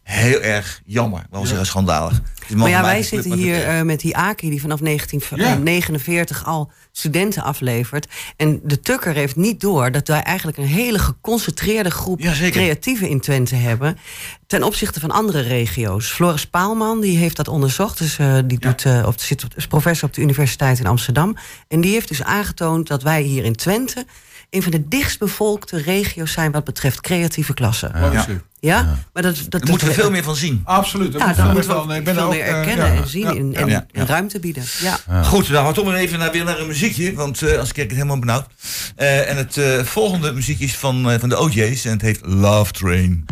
heel erg jammer. Wel zeggen schandalig. Maar ja, wij zitten hier het- eh, met die Aki die vanaf Ja. 1949 al studenten aflevert. En de Tukker heeft niet door dat wij eigenlijk een hele geconcentreerde groep Ja, creatieven in Twente hebben. Ten opzichte van andere regio's. Floris Paalman die heeft dat onderzocht. Dus, eh, die doet, eh, of, zit op, is professor op de Universiteit in Amsterdam. En die heeft dus aangetoond dat wij hier in Twente. Een van de dichtstbevolkte regio's zijn wat betreft creatieve klassen. Ja, Ja. maar dat, dat, Daar moeten we veel meer van zien. Absoluut. Ja, dan moeten we ook veel meer erkennen en zien en, en, Ja, ja. en ruimte bieden. Ja. Goed, dan gaan we toch maar even naar, weer naar een muziekje. Want eh, als ik kijk, het helemaal benauwd. Eh, en het eh, volgende muziekje is van, eh, van de OJ's. En het heet Love Train.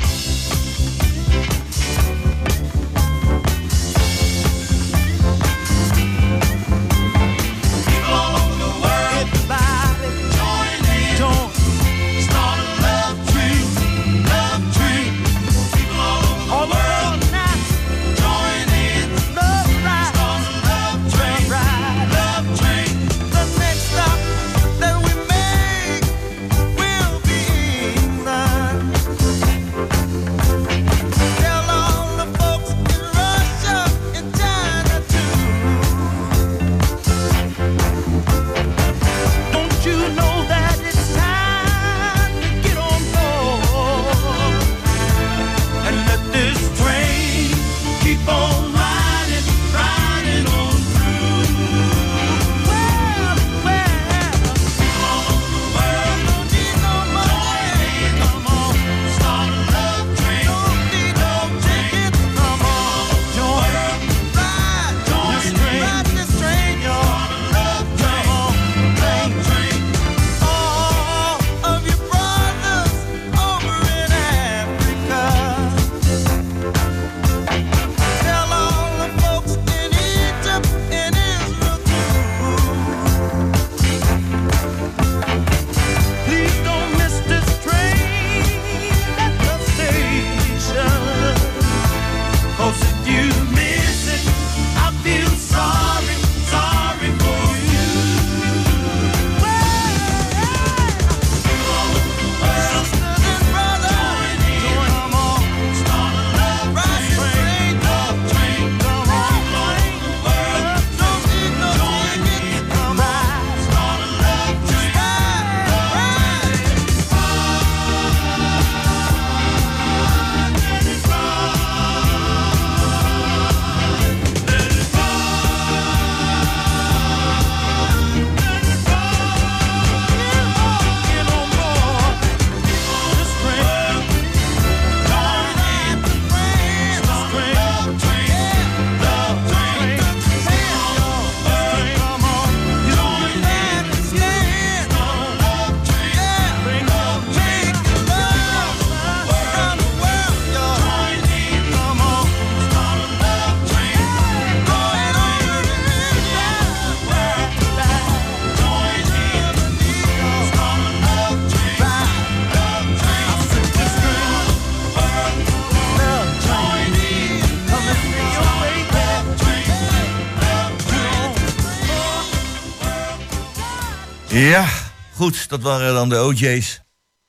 Goed. Dat waren dan de OJ's.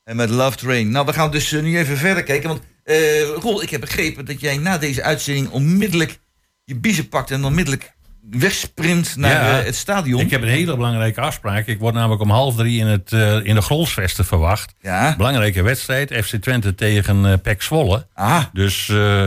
En met Love Train. Nou, we gaan dus eh, nu even verder kijken. Want, eh Roel, ik heb begrepen dat jij na deze uitzending onmiddellijk je biezen pakt en onmiddellijk wegsprint naar Ja. eh, het stadion. Ik heb een hele belangrijke afspraak. Ik word namelijk om half drie in, het, eh, in de Grolsvesten verwacht. Ja. Belangrijke wedstrijd. FC Twente tegen eh PEC Zwolle. Ah, Dus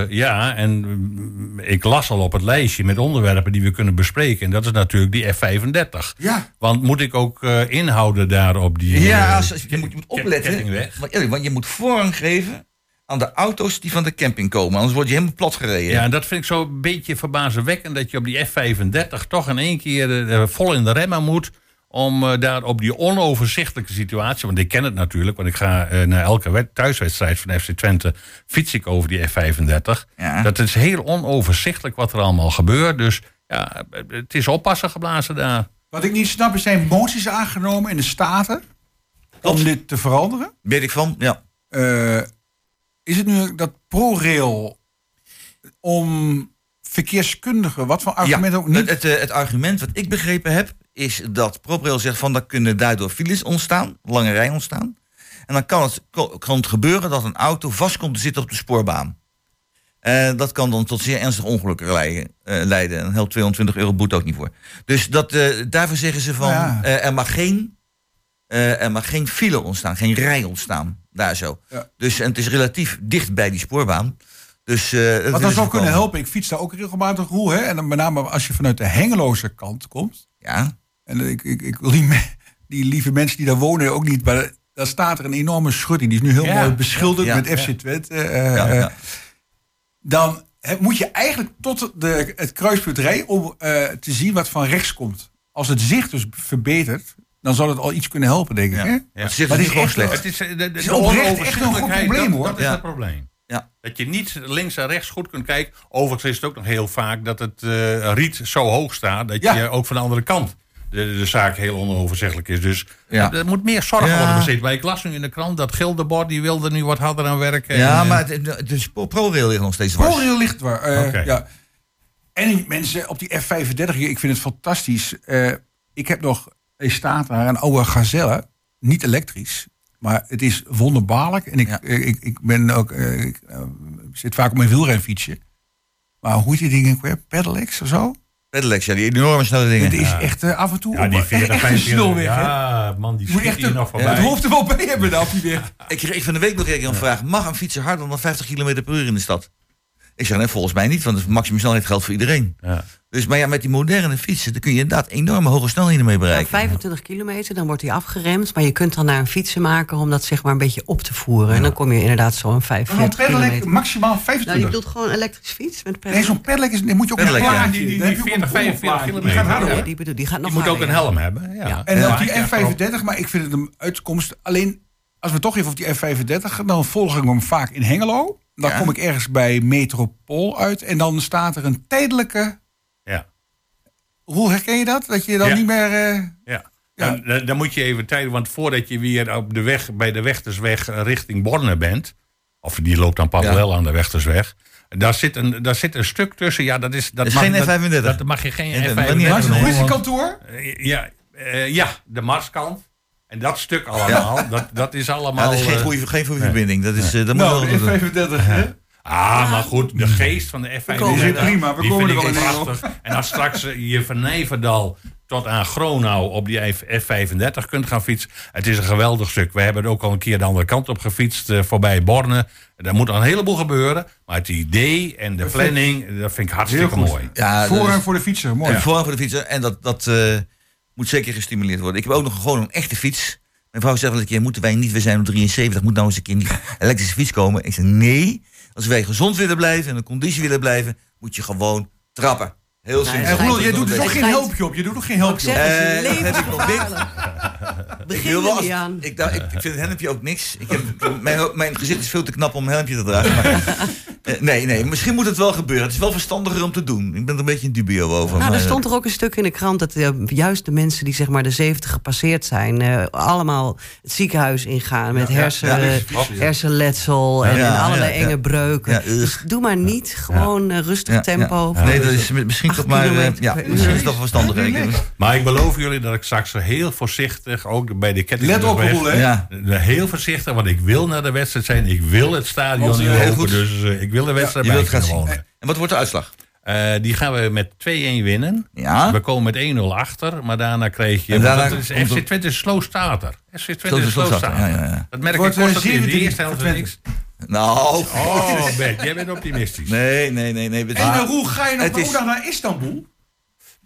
ja, en mm, ik las al op het lijstje met onderwerpen die we kunnen bespreken. En dat is natuurlijk die F35. ja. Want moet ik ook inhouden daar op die. Ja, als, als- je, moet, je moet opletten. Want, want je moet voorrang geven aan de auto's die van de camping komen. Anders word je helemaal plat gereden. Ja, en dat vind ik zo een beetje verbazingwekkend dat je op die F35 toch in één keer eh, vol in de remmen moet. Om eh, daar op die onoverzichtelijke situatie, want ik ken het natuurlijk, want ik ga eh, naar elke wed- thuiswedstrijd van FC Twente fiets ik over die F35. Ja. Dat is heel onoverzichtelijk wat er allemaal gebeurt. Dus ja, het is oppassen geblazen daar. Wat ik niet snap is, zijn moties aangenomen in de Staten om dit te veranderen. Weet ik van, ja. Eh, is het nu dat ProRail om verkeerskundigen, wat voor argumenten ook niet... Het, het, eh, het argument wat ik begrepen heb, is dat ProRail zegt van... dan kunnen daardoor files ontstaan, lange rij ontstaan. En dan kan het, kan het gebeuren dat een auto vast komt te zitten op de spoorbaan. En dat kan dan tot zeer ernstige ongelukken leiden. eh, leiden. En heel 220 euro boete ook niet voor. Dus dat, eh, daarvoor zeggen ze van... Ja. eh, er, mag geen, eh, er mag geen file ontstaan, geen rij ontstaan. Daar zo. Ja. Dus, en het is relatief dicht bij die spoorbaan. Dus, eh, dat dat zou kunnen helpen, ik fiets daar ook regelmatig roe, hè? En dan met name als je vanuit de Hengeloze kant komt. Ja. En ik, ik, ik wil die, die lieve mensen die daar wonen ook niet, maar daar staat er een enorme schutting. Die is nu heel Ja, mooi beschilderd ja, met. FC Twente. eh, Ja, eh, ja. Dan moet je eigenlijk tot de, het kruispunt rijden om eh, te zien wat van rechts komt. Als het zicht dus verbetert, dan zal het al iets kunnen helpen, denk ik. Ja. Hè? Maar het is gewoon echt slecht. Het is, eh, de, de, is de oprecht echt een goed probleem, dat- hoor. Dat is Ja. het probleem. Ja. Dat je niet links en rechts goed kunt kijken. Overigens is het ook nog heel vaak dat het eh, riet zo hoog staat... dat Ja. je ook van de andere kant de, de zaak heel onoverzichtelijk is. Dus Ja. er moet meer zorg Ja. worden besteed. Maar ik las nu in de krant dat Gildebord die wilde nu wat harder aan werken. Ja, En, maar het, het, dus ProRail ligt nog steeds dwars. ProRail ligt waar. eh, ja. En mensen op die F35, hier, ik vind het fantastisch. Eh, ik heb nog, staat daar een oude Gazelle, niet elektrisch. Maar het is wonderbaarlijk. En ik, Ja. eh, ik, ik ben ook, eh, ik eh, zit vaak op mijn wielrenfietsje. Maar hoe heet die dingen ook weer? Pedelecs of zo? Pedelecs, ja, die enorme snelle dingen. Het is echt af en toe ja, die 40, echt 45. snelweg. Ja, man, die moet echt hier een- nog voorbij. het hoofd er wel bij hebben dan die weg. Ik kreeg van de week nog een keer een vraag. Mag een fietser harder dan 50 km per uur in de stad? Ik zeg, nee, volgens mij niet, want het maximum snelheid geldt voor iedereen. Ja. Dus, maar ja, met die moderne fietsen, dan kun je inderdaad enorme hoge snelheden mee bereiken. 25 kilometer, dan wordt hij afgeremd. Maar je kunt dan naar een fietsen maken om dat zeg maar een beetje op te voeren. En dan kom je inderdaad zo'n Een 45 pedelec kilometer. maximaal Nou, je 25. bedoelt gewoon een elektrisch fiets met nee, pedelec? zo'n pedelec is, moet je ook Pedelec, een ja. plaatje. Die- die- die je ook een 40, 45 plaatje. Die kilometer. gaat harder, Ja, die, bedoel, die gaat nog Je moet ook een helm hebben. Ja. Ja. En Ja, die ja, F35, maar ik vind het een uitkomst. Alleen als we toch even op die F35, dan volg ik hem vaak in Hengelo. Dan Ja. kom ik ergens bij Metropool uit. En dan staat er een tijdelijke. Ja. Hoe herken je dat? Dat je dan Ja. niet meer. eh, Ja. Ja. Dan, dan- moet je even tijd, want voordat je weer op de weg, bij de Wechtersweg eh, richting Borne bent, of die loopt dan parallel aan de Wechtersweg, daar zit, een, daar zit een stuk tussen. Ja, dat is, dat is mag, geen dat- F35. Dat, mag je geen Nee, dat mag F35 niet langs het nee, noemen, politiekantoor. eh, Ja, eh, ja, de Marskant. En dat stuk allemaal, dat, dat is Ja, allemaal... dat is geen eh, goede, geen goede verbinding. Dat is, eh, dat moet Nou, wel- de F35. hè? Ah, maar goed, de geest van de F35. komen er. Prima, we komen er wel in, prachtig. En als straks eh, je van Nijverdal tot aan Gronau op die F- F35 kunt gaan fietsen. Het is een geweldig stuk. We hebben het ook al een keer de andere kant op gefietst, voorbij Borne. Daar moet al een heleboel gebeuren. Maar het idee en de planning, dat vind ik hartstikke mooi. Ja, Voor dat is- en voor de fietser. Mooi. En voorrang voor de fietser. En dat, dat eh, moet zeker gestimuleerd worden. Ik heb ook nog gewoon een echte fiets. Mijn vrouw zegt wel een keer, moeten wij niet, we zijn op 73, moet nou eens een keer niet elektrische fiets komen. Ik zeg, nee, als wij gezond willen blijven en een conditie willen blijven, moet je gewoon trappen. Heel Nee, simpel. En jij doet er Het toch geen helpje op? Je doet ook geen helpje op? Eh, dat heb ik nog Begin er niet aan. ik, dacht- ik vind het helmpje ook niks. Ik heb, mijn, mijn gezicht is veel te knap om een helmpje te dragen. Maar, Eh, nee, nee, misschien moet het wel gebeuren. Het is wel verstandiger om te doen. Ik ben er een beetje in dubio over. Nou, maar, er stond toch ook een stuk in de krant dat eh, juist de mensen die zeg maar de 70 gepasseerd zijn, eh, allemaal het ziekenhuis ingaan met hersen, ja, vies, hersenletsel en, Ja, en allerlei ja, ja. enge breuken. Dus doe maar niet gewoon eh, rustig ja, tempo. Nee, dat is misschien toch maar... eh, ja, misschien is dat verstandiger. Maar ik beloof jullie dat ik straks heel voorzichtig, ook bij de ketting. Let op, hè? Ja. Heel voorzichtig, want ik wil naar de wedstrijd zijn. Ik wil het stadion niet heel goed. Dus eh, ik wil de wedstrijd bij gaan zien. wonen. En wat wordt de uitslag? Eh, die gaan we met 2-1 winnen. Ja. We komen met 1-0 achter, maar daarna krijg je... En daarna dat is FC Twente is slow starter. FC Twente is slow slow starter. ja, ja, ja. Dat merk ik wordt, kost eh, dat in de 17 eerste helft niks. Nou... Oh, Bert, jij bent optimistisch. Nee, nee, nee. nee. En uh, Roel, ga je nog naar Istanbul?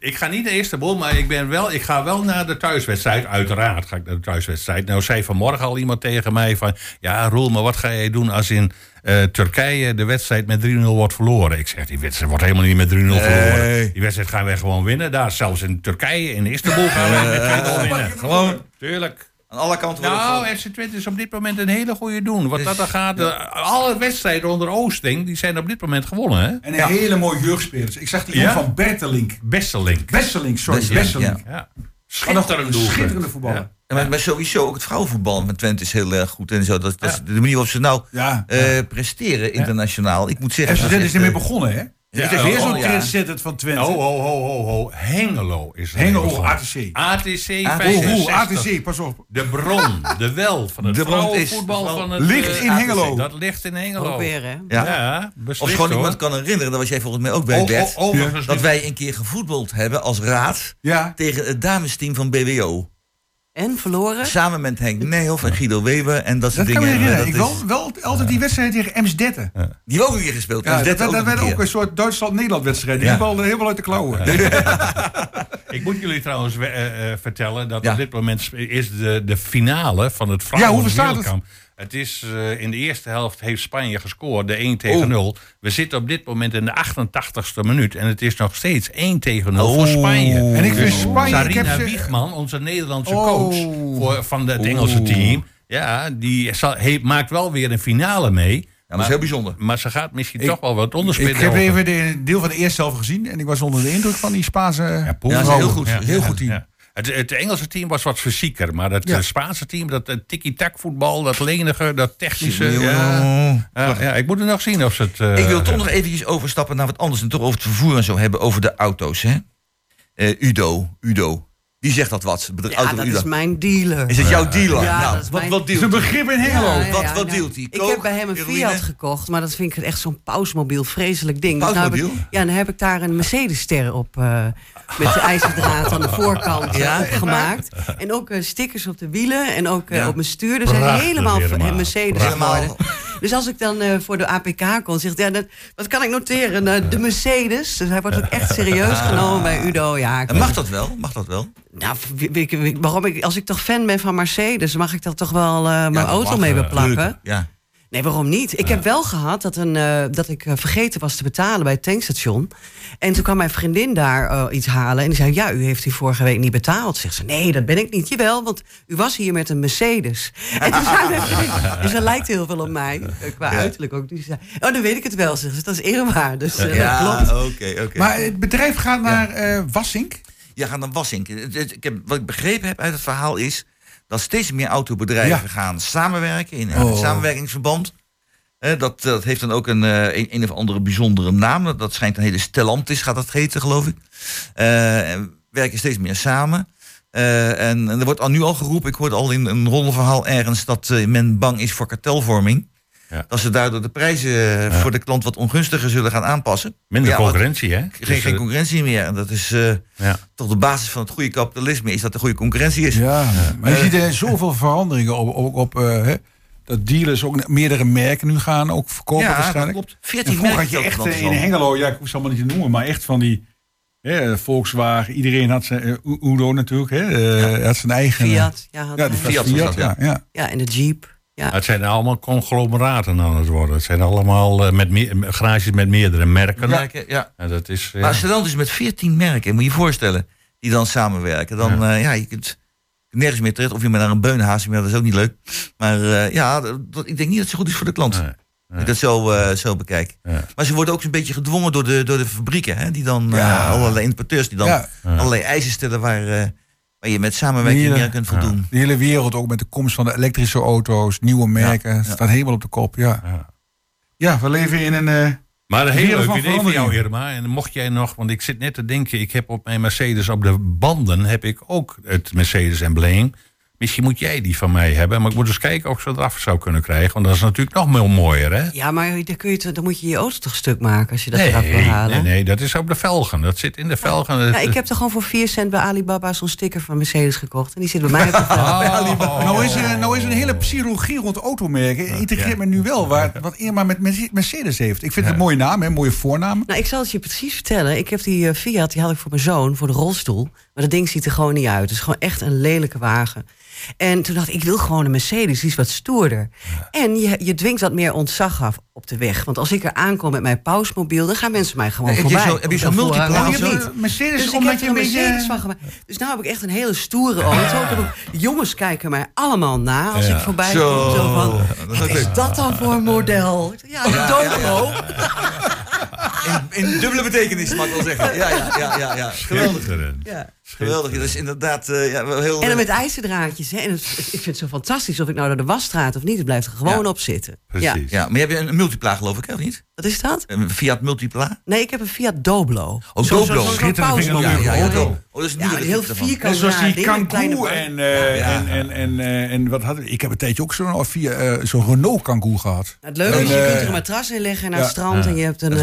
Ik ga niet naar Istanbul, maar ik, ben wel, ik ga wel naar de thuiswedstrijd. Uiteraard ga ik naar de thuiswedstrijd. Nou zei vanmorgen al iemand tegen mij van... Ja, Roel, maar wat ga jij doen als in eh, Turkije de wedstrijd met 3-0 wordt verloren? Ik zeg, die wedstrijd wordt helemaal niet met 3-0 verloren. Die wedstrijd gaan wij gewoon winnen. Daar, zelfs in Turkije, in Istanbul gaan wij met 2-0 winnen. Gewoon Tuurlijk. Aan alle kanten worden Nou, FC Twente is op dit moment een hele goede doen. Wat dat dan gaat, eh, alle wedstrijden onder Oosting, die zijn op dit moment gewonnen, hè? En een hele mooie jeugdspelers. Ik zag die Ja? van Bertelink. Beste link. Besselink, sorry. Besselink, Besselink. ja. Schitterend schitterende voetballer. Ja. En maar, maar sowieso ook het vrouwenvoetbal met Twente is heel erg goed. En zo. Dat, dat is de manier waarop ze nou Ja. eh, presteren internationaal. Ik moet zeggen... FC Twente is ermee eh, begonnen, hè? Het is weer oh, zo'n ja. trendsetter van Twente. Oh, ho, ho, ho, ho. Hengelo is er Hengelo, begonnen. ATC. ATC Oh, 65. Roel, ATC, pas op. De bron, de wel van het De bron is- vrouwenvoetbal van het... Ligt eh, in ATC. Hengelo. Dat ligt in Hengelo. Weer, hè? Ja. Ja, beslist Of gewoon iemand kan herinneren, daar was jij volgens mij ook bij, O- o- Bert. dat wij een keer gevoetbald hebben als raad Ja. tegen het damesteam van BWO. En verloren? Samen met Henk Nijhoff en Guido Weber en dat soort Dat kan me dingen. herinneren. Dat Ik is- wel, wel altijd die wedstrijd tegen Emsdetten. Ja, Die hebben ook een keer gespeeld. dat, Dus dat, ook werd ook een soort Duitsland-Nederland wedstrijd. Die Ja. hebben al helemaal uit de klauwen. Ik moet jullie trouwens eh, eh, vertellen dat Ja. op dit moment is de, de finale van het Ja, vrouwen staat het? is eh, in de eerste helft heeft Spanje gescoord, de 1 tegen 0. We zitten op dit moment in de 88ste minuut en het is nog steeds 1 tegen 0 voor Spanje. En ik vind Dus Spanje... Ik heb Sarina Wiegman, onze Nederlandse Oh. coach voor, van het Engelse team, ja, die zal, maakt wel weer een finale mee. Ja, dat is heel bijzonder. Maar ze gaat misschien Ik- toch wel wat onderspelen. ik heb even de deel van de eerste helft gezien. En ik was onder de indruk van die Spaanse... Ja, Ja, heel goed. Heel goed team. Het, het Engelse team was wat fysieker, maar het Ja. eh, Spaanse team, dat eh, tiki-tak voetbal, dat lenige, dat technische. Ja. Ja, ik moet er nog zien of ze het. eh, Ik wil toch nog eventjes overstappen naar wat anders en toch over het vervoer en zo hebben over de auto's. Hè? Eh, Udo, Udo. Wie zegt dat wat? Ja, dat is mijn dealer. Is het jouw dealer? Ja, nou, dat is wat, mijn- wat dealt begrip in Hengelo. Ja, ja, Wat- ja, wat deelt hij? Ik heb bij hem een heroïne? Fiat gekocht, maar dat vind ik echt zo'n pausmobiel, vreselijk ding. Dus nou heb ik- Pausmobiel? ja, dan heb ik daar een Mercedes-ster op eh, met de ijzerdraad aan de voorkant Ja? eh, opgemaakt. En ook eh, stickers op de wielen en ook Ja. op mijn stuur. Dus helemaal helemaal. Mercedes Helemaal. geworden. Dus als ik dan eh, voor de APK kon, zegt ja, dat, wat kan ik noteren? Eh, de Mercedes. Dus hij wordt ook echt serieus genomen bij Udo. Ja, En mag dat wel? Mag dat wel? nou, waarom ik, als ik toch fan ben van Mercedes, mag ik daar toch wel eh, mijn auto mag, mee eh, beplakken? Ja. Nee, waarom niet? Ik heb wel gehad dat, een, eh, dat ik eh, vergeten was te betalen bij het tankstation. En toen kwam mijn vriendin daar eh, iets halen. En die zei, ja, u heeft die vorige week niet betaald. Zegt ze, nee, dat ben ik niet. Jawel, want u was hier met een Mercedes. En toen zei mijn dus dat lijkt heel veel op mij. Qua uiterlijk ook. Die zei, oh, dan weet ik het wel. Zegt ze, dat is eerbaar. Dus eh, Ja, dat klopt. oké, oké. Maar het bedrijf gaat naar eh Wassink. Ja, gaan dan Wassink. Ik heb, wat ik begrepen heb uit het verhaal is dat steeds meer autobedrijven Ja. gaan samenwerken in een Oh. samenwerkingsverband. Eh, dat, dat heeft dan ook een, eh, een, een of andere bijzondere naam. Dat- Dat schijnt een hele Stellantis, gaat dat heten, geloof ik. Eh, en werken steeds meer samen. Eh, en, en er wordt al nu al geroepen, ik hoorde al in een rollenverhaal ergens, dat men bang is voor kartelvorming. Ja. Dat ze daardoor de prijzen eh, voor de klant wat ongunstiger zullen gaan aanpassen. Minder Ja, concurrentie, hè? Geen, Dus, geen eh, concurrentie meer. En dat is eh, ja. toch de basis van het goede kapitalisme, is dat er goede concurrentie is. Ja, maar je ziet er zoveel veranderingen op, op eh, hè, dat dealers ook meerdere merken nu gaan ook verkopen Ja, waarschijnlijk. klopt. En 14 vroeger had merken je echt in Hengelo, ja, ik hoef ze allemaal niet te noemen, maar echt van die hè, Volkswagen, iedereen had zijn, Udo natuurlijk, hè, eh, had zijn eigen. Fiat. Ja, had Ja, de. Fiat Fiat, was dat, ja. ja. ja, en de Jeep. Ja. Het zijn allemaal conglomeraten aan het worden. Het zijn allemaal eh, met meer, garages met meerdere merken. Merken, ja. En dat is, eh, Maar Stellantis met 14 merken, moet je je voorstellen, die dan samenwerken. Dan, ja, ja je kunt nergens meer terecht. Of je maar naar een beunhaas, maar dat is ook niet leuk. Maar eh, ja, dat, ik denk niet dat het zo goed is voor de klant. Nee. Als ik dat zo, eh, zo bekijk. Ja. Maar ze worden ook een beetje gedwongen door de, door de fabrieken. Hè? Die dan, eh, Ja. allerlei importeurs die dan Ja. allerlei eisen stellen waar, eh, waar je met samenwerking Hele- meer kunt voldoen. De hele wereld, ook met de komst van de elektrische auto's, nieuwe merken, ja. staat helemaal op de kop. Ja, Ja. ja we leven in een. eh, Maar een heel Wereld leuk van idee van jou. Irma. En mocht jij nog, want ik zit net te denken, ik heb op mijn Mercedes op de banden heb ik ook het Mercedes-embleem. Misschien moet jij die van mij hebben, maar ik moet eens kijken of ik ze eraf zou kunnen krijgen. Want dat is natuurlijk nog veel mooier, hè? Ja, maar dan, kun je, dan moet je je auto toch stuk maken als je dat eraf wil Nee, halen. nee, nee, dat is op de velgen. Dat zit in de velgen. Ja, ik heb er gewoon voor 4 cent bij Alibaba zo'n sticker van Mercedes gekocht. En die zit bij mij op de velg. Oh. Nou is, er, nou is er een hele psychologie rond automerken. Integreert me nu wel waar, wat Irma met Merce- Mercedes heeft. Ik vind het een mooie naam, hè, mooie voornaam. Nou, ik zal het je precies vertellen. Ik heb die eh, Fiat, die had ik voor mijn zoon, voor de rolstoel. Maar dat ding ziet er gewoon niet uit. Het is gewoon echt een lelijke wagen. En toen dacht ik, ik wil gewoon een Mercedes, die is wat stoerder. En je, je dwingt wat meer ontzag af op de weg. Want als ik er aankom met mijn pausmobiel, dan gaan mensen mij gewoon Heb je voorbij. zo- heb je zo'n. Mercedes, Dus ik omdat heb je een een Mercedes beetje... van gemaakt. Dus nu heb ik echt een hele stoere auto. Jongens kijken mij allemaal na als ik voorbij Zo. kom. Zo van, wat is dat dan voor een model? Ja, de Dobro. In, in dubbele betekenis, mag ik wel zeggen. Ja, ja, ja, ja. ja. Geweldig. Ja. Geweldig. Dat is inderdaad eh, ja, heel... En dan met ijzerdraadjes. Hè? En het- ik vind het zo fantastisch of ik nou naar de wasstraat of niet. Het blijft er gewoon Ja. op zitten. Ja. Precies. Ja, maar heb je een multipla geloof ik, hè, of niet? Wat is dat? Een Fiat Multipla? Nee, ik heb een Fiat Doblo. Oh, Zo- Doblo. zo- zo'n Schitterend, ik ja, ja. auto. Oh, dat is Ja, heel vierkant. Zoals die Kangoo en, eh, Ja. en, en, en, eh, en wat hadden we? Ik heb een tijdje ook zo'n of via, eh, zo'n Renault Kangoo gehad. Nou, het leuke En, is, je eh, kunt er een matras in leggen naar ja. het strand en je hebt een Dat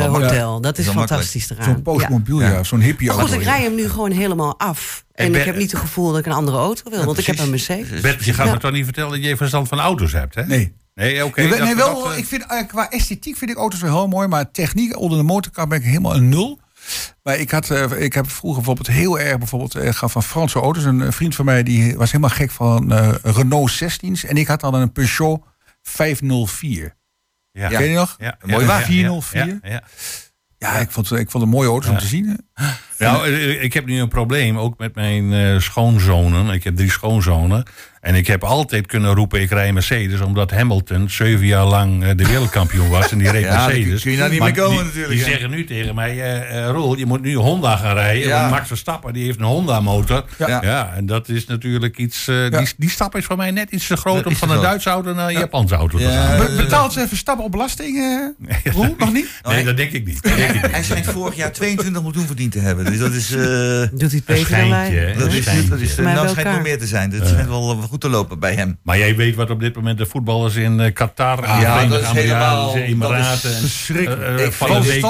Dat is fantastisch eraan. Zo'n postmobiel, ja. Zo'n hippie auto. goed, ik rij hem nu gewoon helemaal af. En ben- ik heb niet het gevoel dat ik een andere auto wil, want ik heb een. Mercedes. Bert, je gaat Ja. me toch niet vertellen dat je verstand van auto's hebt, hè? Nee. Nee, oké. Nee, wel, dat, eh, ik vind, eh, qua esthetiek vind ik auto's wel heel mooi, maar techniek onder de motorkap ben ik helemaal een nul. Maar ik, had, eh, ik heb vroeger bijvoorbeeld heel erg bijvoorbeeld, eh, gaf van Franse auto's. Een vriend van mij die was helemaal gek van eh, Renault 16's. En ik had dan een Peugeot 504. ja. Ken je nog? Ja, Een mooie ja, wagen. ja, 404. Ja, ja. Ja, ik vond, ik vond het een mooie auto's om te zien. Nou, eh, ik heb nu een probleem, ook met mijn eh, schoonzonen. Ik heb drie schoonzonen. En ik heb altijd kunnen roepen, ik rij Mercedes... omdat Hamilton zeven jaar lang eh, de wereldkampioen was. En die reed Ja, daar Mercedes. kun je nou niet Maar mee komen die, natuurlijk, Die zeggen nu tegen mij, Roel, je moet nu Honda gaan rijden. Ja. Want Max Verstappen, die heeft een Honda-motor. Ja. Ja. en dat is natuurlijk iets... eh, die, die stap is voor mij net iets te groot... Dat om van een. Duitse auto naar een Japanse auto te Ja. gaan. Be- Betaalt ze Verstappen op belasting? eh Roel, nog niet? Nee, dat denk ik niet. Dat denk ik niet. Hij schijnt vorig jaar 22 miljoen verdiend te hebben. Dus dat is... eh, Doet hij het Een beter dan wij? dat Een is, dat is Mij nou schijnt nog meer te zijn. Het schijnt wel goed te lopen bij hem. Maar jij weet wat op dit moment de voetballers in eh, Qatar... de ja, dat is helemaal- Emiraten... dat is en- Verschrikkelijk. Eh, Ik van, de het week,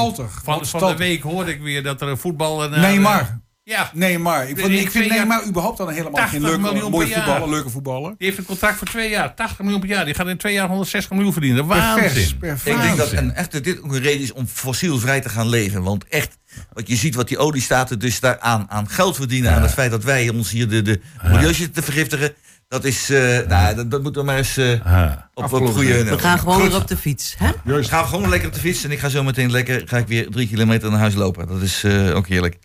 van, van de week hoorde ik weer dat er een voetballer... naar- Neymar. Ja, Neymar. Ik, vond, ik vind Neymar überhaupt dan helemaal 80 geen leuke, miljoen mooie per jaar. voetballer, leuke voetballer. die heeft een contract voor twee jaar. 80 miljoen per jaar. Die gaat in twee jaar 160 miljoen verdienen. Waanzin. pervers. Ik denk dat een, echt, dit ook een reden is om fossielvrij te gaan leven. Want echt, wat je ziet wat die oliestaten dus daar aan, aan geld verdienen... aan het feit dat wij ons hier de, de milieu zitten te vergiftigen... dat is, eh, nou, dat, dat moeten we maar eens eh, Ah. op, op goede... We gaan gewoon weer op de fiets. Hè? We gaan gewoon lekker op de fiets en ik ga zo meteen lekker ga ik weer drie kilometer naar huis lopen. Dat is eh, ook heerlijk.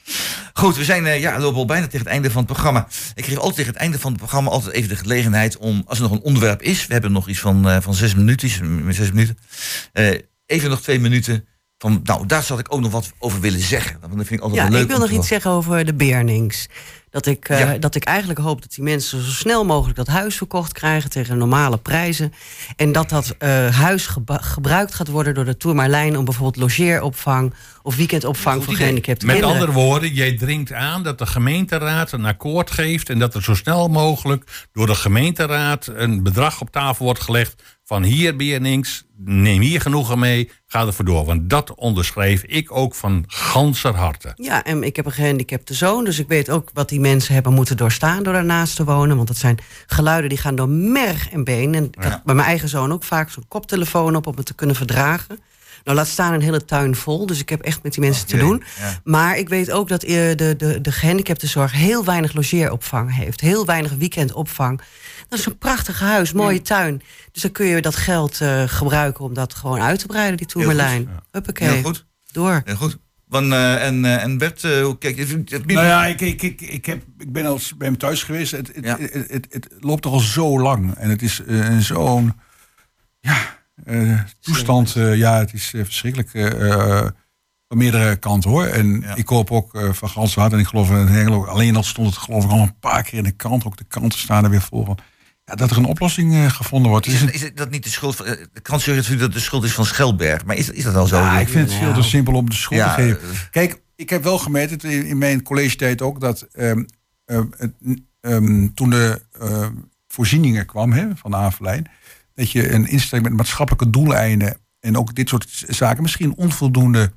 Goed, we zijn eh, ja, we lopen al bijna tegen het einde van het programma. Ik geef altijd tegen het einde van het programma altijd even de gelegenheid om, als er nog een onderwerp is, we hebben nog iets van, eh, van zes minuutjes, zes minuten, eh, even nog twee minuten. Van, nou, daar zou ik ook nog wat over willen zeggen. Dat vind ik altijd Ja, wel leuk. ik wil nog iets zeggen over de Beernings. Dat ik, eh, Ja. dat ik eigenlijk hoop dat die mensen zo snel mogelijk dat huis verkocht krijgen tegen normale prijzen. En dat dat eh, huis gebruikt gaat worden door de Tourmalijn om bijvoorbeeld logeeropvang of weekendopvang voor idee. gehandicapte Met kinderen. andere woorden, jij dringt aan dat de gemeenteraad een akkoord geeft... en dat er zo snel mogelijk door de gemeenteraad een bedrag op tafel wordt gelegd... van hier ben je niks, neem hier genoegen mee, ga ervoor door. Want dat onderschrijf ik ook van ganser harte. Ja, en ik heb een gehandicapte zoon, dus ik weet ook wat die mensen hebben moeten doorstaan door daarnaast te wonen. Want dat zijn geluiden die gaan door merg en been. En ik heb bij mijn eigen zoon ook vaak zo'n koptelefoon op om het te kunnen verdragen. Nou, laat staan een hele tuin vol, dus ik heb echt met die mensen te jee, doen. ja. Maar ik weet ook dat eh, de, de, de gehandicaptenzorg heel weinig logeeropvang heeft. Heel weinig weekendopvang. Dat is een prachtig huis, mooie tuin. Dus dan kun je dat geld eh, gebruiken om dat gewoon uit te breiden, die Tourmalijn. Huppakee, Heel goed. door. Heel goed. Van, eh, en, eh, en Bert, eh, hoe kijk je? het- Nou ja, ik, ik, ik, ik, heb, ik ben al bij hem thuis geweest. Het, het, Ja. het, het, het loopt toch al zo lang. En het is eh, zo'n... Ja, Eh, toestand, eh, ja, het is verschrikkelijk. eh, eh, van meerdere kanten hoor. En Ja. ik hoop ook eh, van Gans hart. En ik geloof in Hengelo, alleen al stond het geloof ik al een paar keer in de krant. Ook de kranten staan er weer voor. Ja, dat er een oplossing eh, gevonden wordt. Is, het, is het dat niet de schuld van... eh, De krant zegt natuurlijk dat de schuld is van Schelberg. Maar is, is dat wel zo? Ja, ik vind het veel te simpel om de schuld Ja, te geven. eh, Kijk, ik heb wel gemerkt in, in mijn college tijd ook dat ehm, ehm, het, ehm, toen de voorzieningen kwam hè, van de Havenlijn, dat je een instelling met maatschappelijke doeleinden en ook dit soort zaken misschien onvoldoende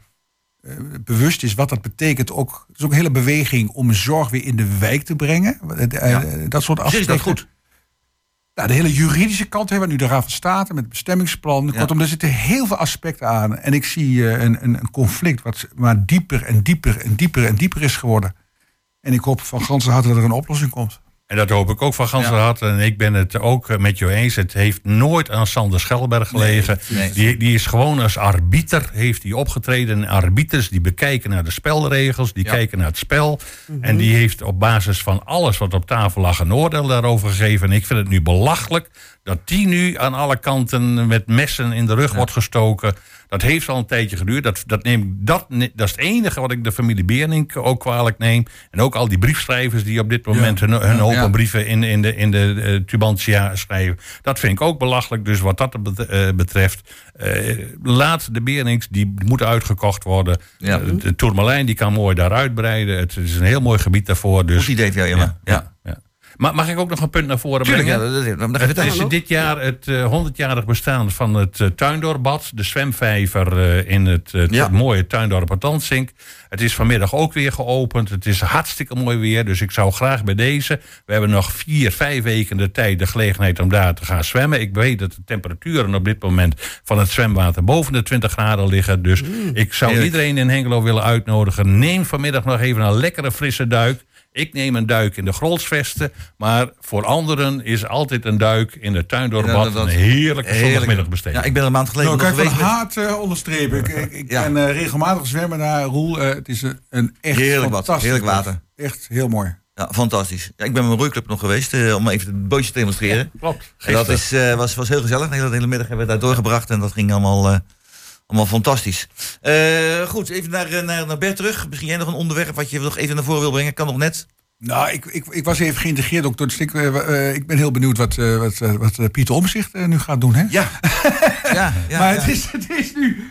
bewust is wat dat betekent. Ook, het is ook een hele beweging om zorg weer in de wijk te brengen. Ja. Dat soort aspecten. is dat goed? Nou, de hele juridische kant hebben we nu de Raad van State met het bestemmingsplan. Ja. Kortom, er zitten heel veel aspecten aan. En ik zie eh, een, een, een conflict wat maar dieper en dieper en dieper en dieper is geworden. En ik hoop van ganse harte dat er een oplossing komt. En dat hoop ik ook van Gans Ja. hart. En ik ben het ook met jou eens. Het heeft nooit aan Sander Schelberg gelegen. nee. Die, die is gewoon als arbiter heeft hij opgetreden. En arbiters die bekijken naar de spelregels. Die Ja. kijken naar het spel. En die heeft op basis van alles wat op tafel lag een oordeel daarover gegeven. En ik vind het nu belachelijk dat die nu aan alle kanten met messen in de rug wordt gestoken. Dat heeft al een tijdje geduurd. Dat, dat, neem, dat, dat is het enige wat ik de familie Bernink ook kwalijk neem. En ook al die briefschrijvers die op dit moment hun, hun open Ja. brieven in, in de, in de eh, Tubantia schrijven. Dat vind ik ook belachelijk. Dus wat dat eh, betreft, eh, laat de Berinks, die moeten uitgekocht worden. Ja. Eh, de Tourmalijn die kan mooi daar uitbreiden. Het is een heel mooi gebied daarvoor. Dus, Goed idee Emma. Ja. ja. Maar mag ik ook nog een punt naar voren Tuurlijk, ja. brengen? Dat, dat, dat, dat, Het is dit jaar het eh, 100-jarig bestaan van het uh, Tuindorpbad. De zwemvijver eh, in het, eh, Ja. mooie Tuindorp het Dansink. Het is vanmiddag ook weer geopend. Het is hartstikke mooi weer. Dus ik zou graag bij deze... We hebben nog vier, vijf weken de tijd, de gelegenheid om daar te gaan zwemmen. Ik weet dat de temperaturen op dit moment van het zwemwater boven de 20 graden liggen. Dus ik zou iedereen in Hengelo willen uitnodigen. Neem vanmiddag nog even een lekkere frisse duik. Ik neem een duik in de Grolsvesten. Maar voor anderen is altijd een duik in het Tuindorpbad Ja, een heerlijke Heerlijk. zondagmiddagbesteding. Ja, ik ben er een maand geleden Nou, nog geweest. hart eh, onderstrepen. Ik, ik, ik Ja. ben eh, regelmatig zwemmen naar Roel. Eh, het is een, een echt Heerlijk bad, heerlijk water. Echt heel mooi. Ja, fantastisch. Ja, ik ben met mijn roeiclub nog geweest eh, om even het bootje te demonstreren. Klopt. En dat is, eh, was, was heel gezellig. De hele, de hele middag hebben we daar doorgebracht en dat ging allemaal, eh, allemaal fantastisch. Eh, goed, even naar, eh, naar, naar Bert terug. Misschien jij nog een onderwerp wat je nog even naar voren wil brengen. Kan nog net. Nou, ik, ik, ik was even geïntegreerd ook door het eh, ik ben heel benieuwd wat, eh, wat, wat Pieter Omzicht nu gaat doen. Hè? Ja. ja, ja maar ja. Het, is, het is nu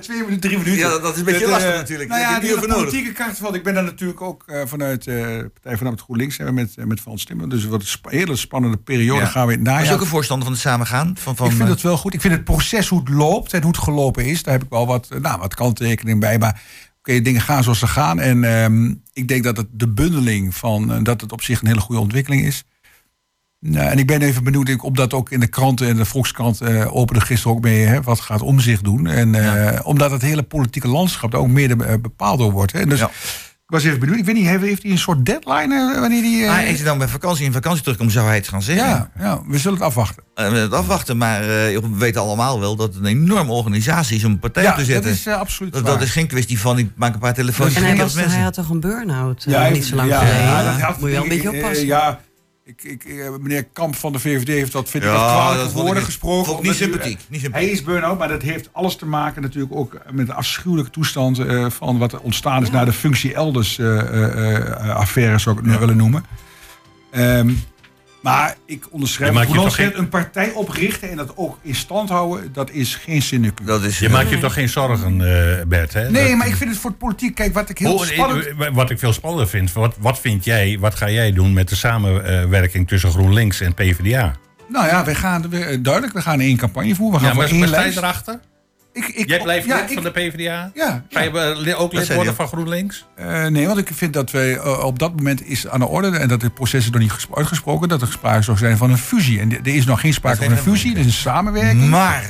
twee minuten, drie minuten. Ja, dat is een beetje Het, lastig eh, natuurlijk. Nou ja, die politieke kant van. Ik ben daar natuurlijk ook eh, vanuit de Partij van het GroenLinks hebben met, eh, met Frans Timmer. Dus wat een hele spannende periode Ja. gaan we in najaar. je ook een voorstander van het samengaan? Van, van, ik vind eh, het wel goed. Ik vind het proces hoe het loopt en hoe het gelopen is. Daar heb ik wel wat, eh, nou, wat kanttekeningen bij. Maar oké, dingen gaan zoals ze gaan. En ehm, ik denk dat het de bundeling van eh, dat het op zich een hele goede ontwikkeling is. Nou, en ik ben even benieuwd, ik, omdat ook in de kranten en de Volkskrant eh opende gisteren ook mee, hè, wat gaat om zich doen. En eh, omdat het hele politieke landschap daar ook mede eh, bepaald door wordt. Hè. Dus Ja. ik was even benieuwd, ik weet niet, heeft, heeft hij een soort deadline wanneer die. Maar als je dan bij vakantie in vakantie terugkomt, zou hij het gaan zeggen. ja, ja, we zullen het afwachten. We het afwachten, maar eh, we weten allemaal wel dat het een enorme organisatie is om een partij Ja, op te dat zetten. is eh, absoluut dat, waar. dat is geen kwestie van, ik maak een paar telefoons. En hij, was, mensen. hij had toch een burn-out Ja, niet zo lang ja, geleden? ja, dat had- moet je wel een beetje oppassen. ja, ik, ik, eh, meneer Kamp van de VVD heeft dat, vind ik, Ja, dat kwalijke ik woorden niet- gesproken. niet sympathiek, niet Hij sympathiek. is burn-out, maar dat heeft alles te maken natuurlijk ook met de afschuwelijke toestand eh, van wat er ontstaan is na de functie elders eh, eh, eh, affaire, zou ik het nu willen noemen. Ehm, maar ik onderschrijf, Je maakt je geen- een partij oprichten en dat ook in stand houden, dat is geen sinecure. Dat is, Je maakt je toch geen zorgen, eh, Bert? Hè? Nee, Dat- maar ik vind het voor het politiek, kijk, wat ik heel Oh, spannend... eh, Wat ik veel spannender vind, wat, wat vind jij, wat ga jij doen met de samenwerking tussen GroenLinks en PvdA? Nou ja, we gaan, we, eh, duidelijk, we gaan één campagne voeren. We gaan Ja, maar, voor maar één sta je lijst. erachter? Ik, ik, Jij blijft ja, lid ik- van de PvdA? Ja, Ga je eh, ook lid worden van GroenLinks? Eh, nee, want ik vind dat wij eh, op dat moment is aan de orde en dat het proces is nog niet gesp- uitgesproken, dat er sprake zou zijn van een fusie. En er is nog geen sprake Dat van een fusie, er is een samenwerking. Maar, we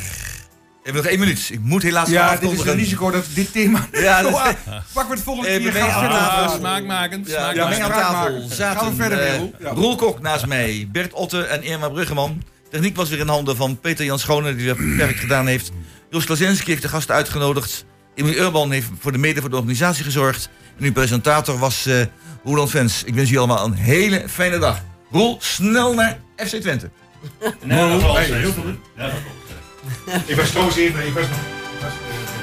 hebben nog één minuut. Ik moet helaas ja, dit is een risico dat dit thema. Ja, dat- Pak we het volgende keer. mee gaan aan we verder tafel. smaakmakend. Ja, Ja, mee aan tafel zaten Gaan we verder Roel? Ja. Roel Kok naast mij, Bert Otte en Irma Bruggeman. Techniek was weer in handen van Peter Jan Schone, die weer perfect gedaan heeft. Jos Klazinski heeft de gasten uitgenodigd. Emily Urban heeft voor de mede voor de organisatie gezorgd. En uw presentator was eh Roland Vens. Ik wens jullie allemaal een hele fijne dag. Roel, snel naar FC Twente. Nee, dat was- heel veel. Ja, dat klopt. Ik was trouwens even... Ik was, ik was, eh,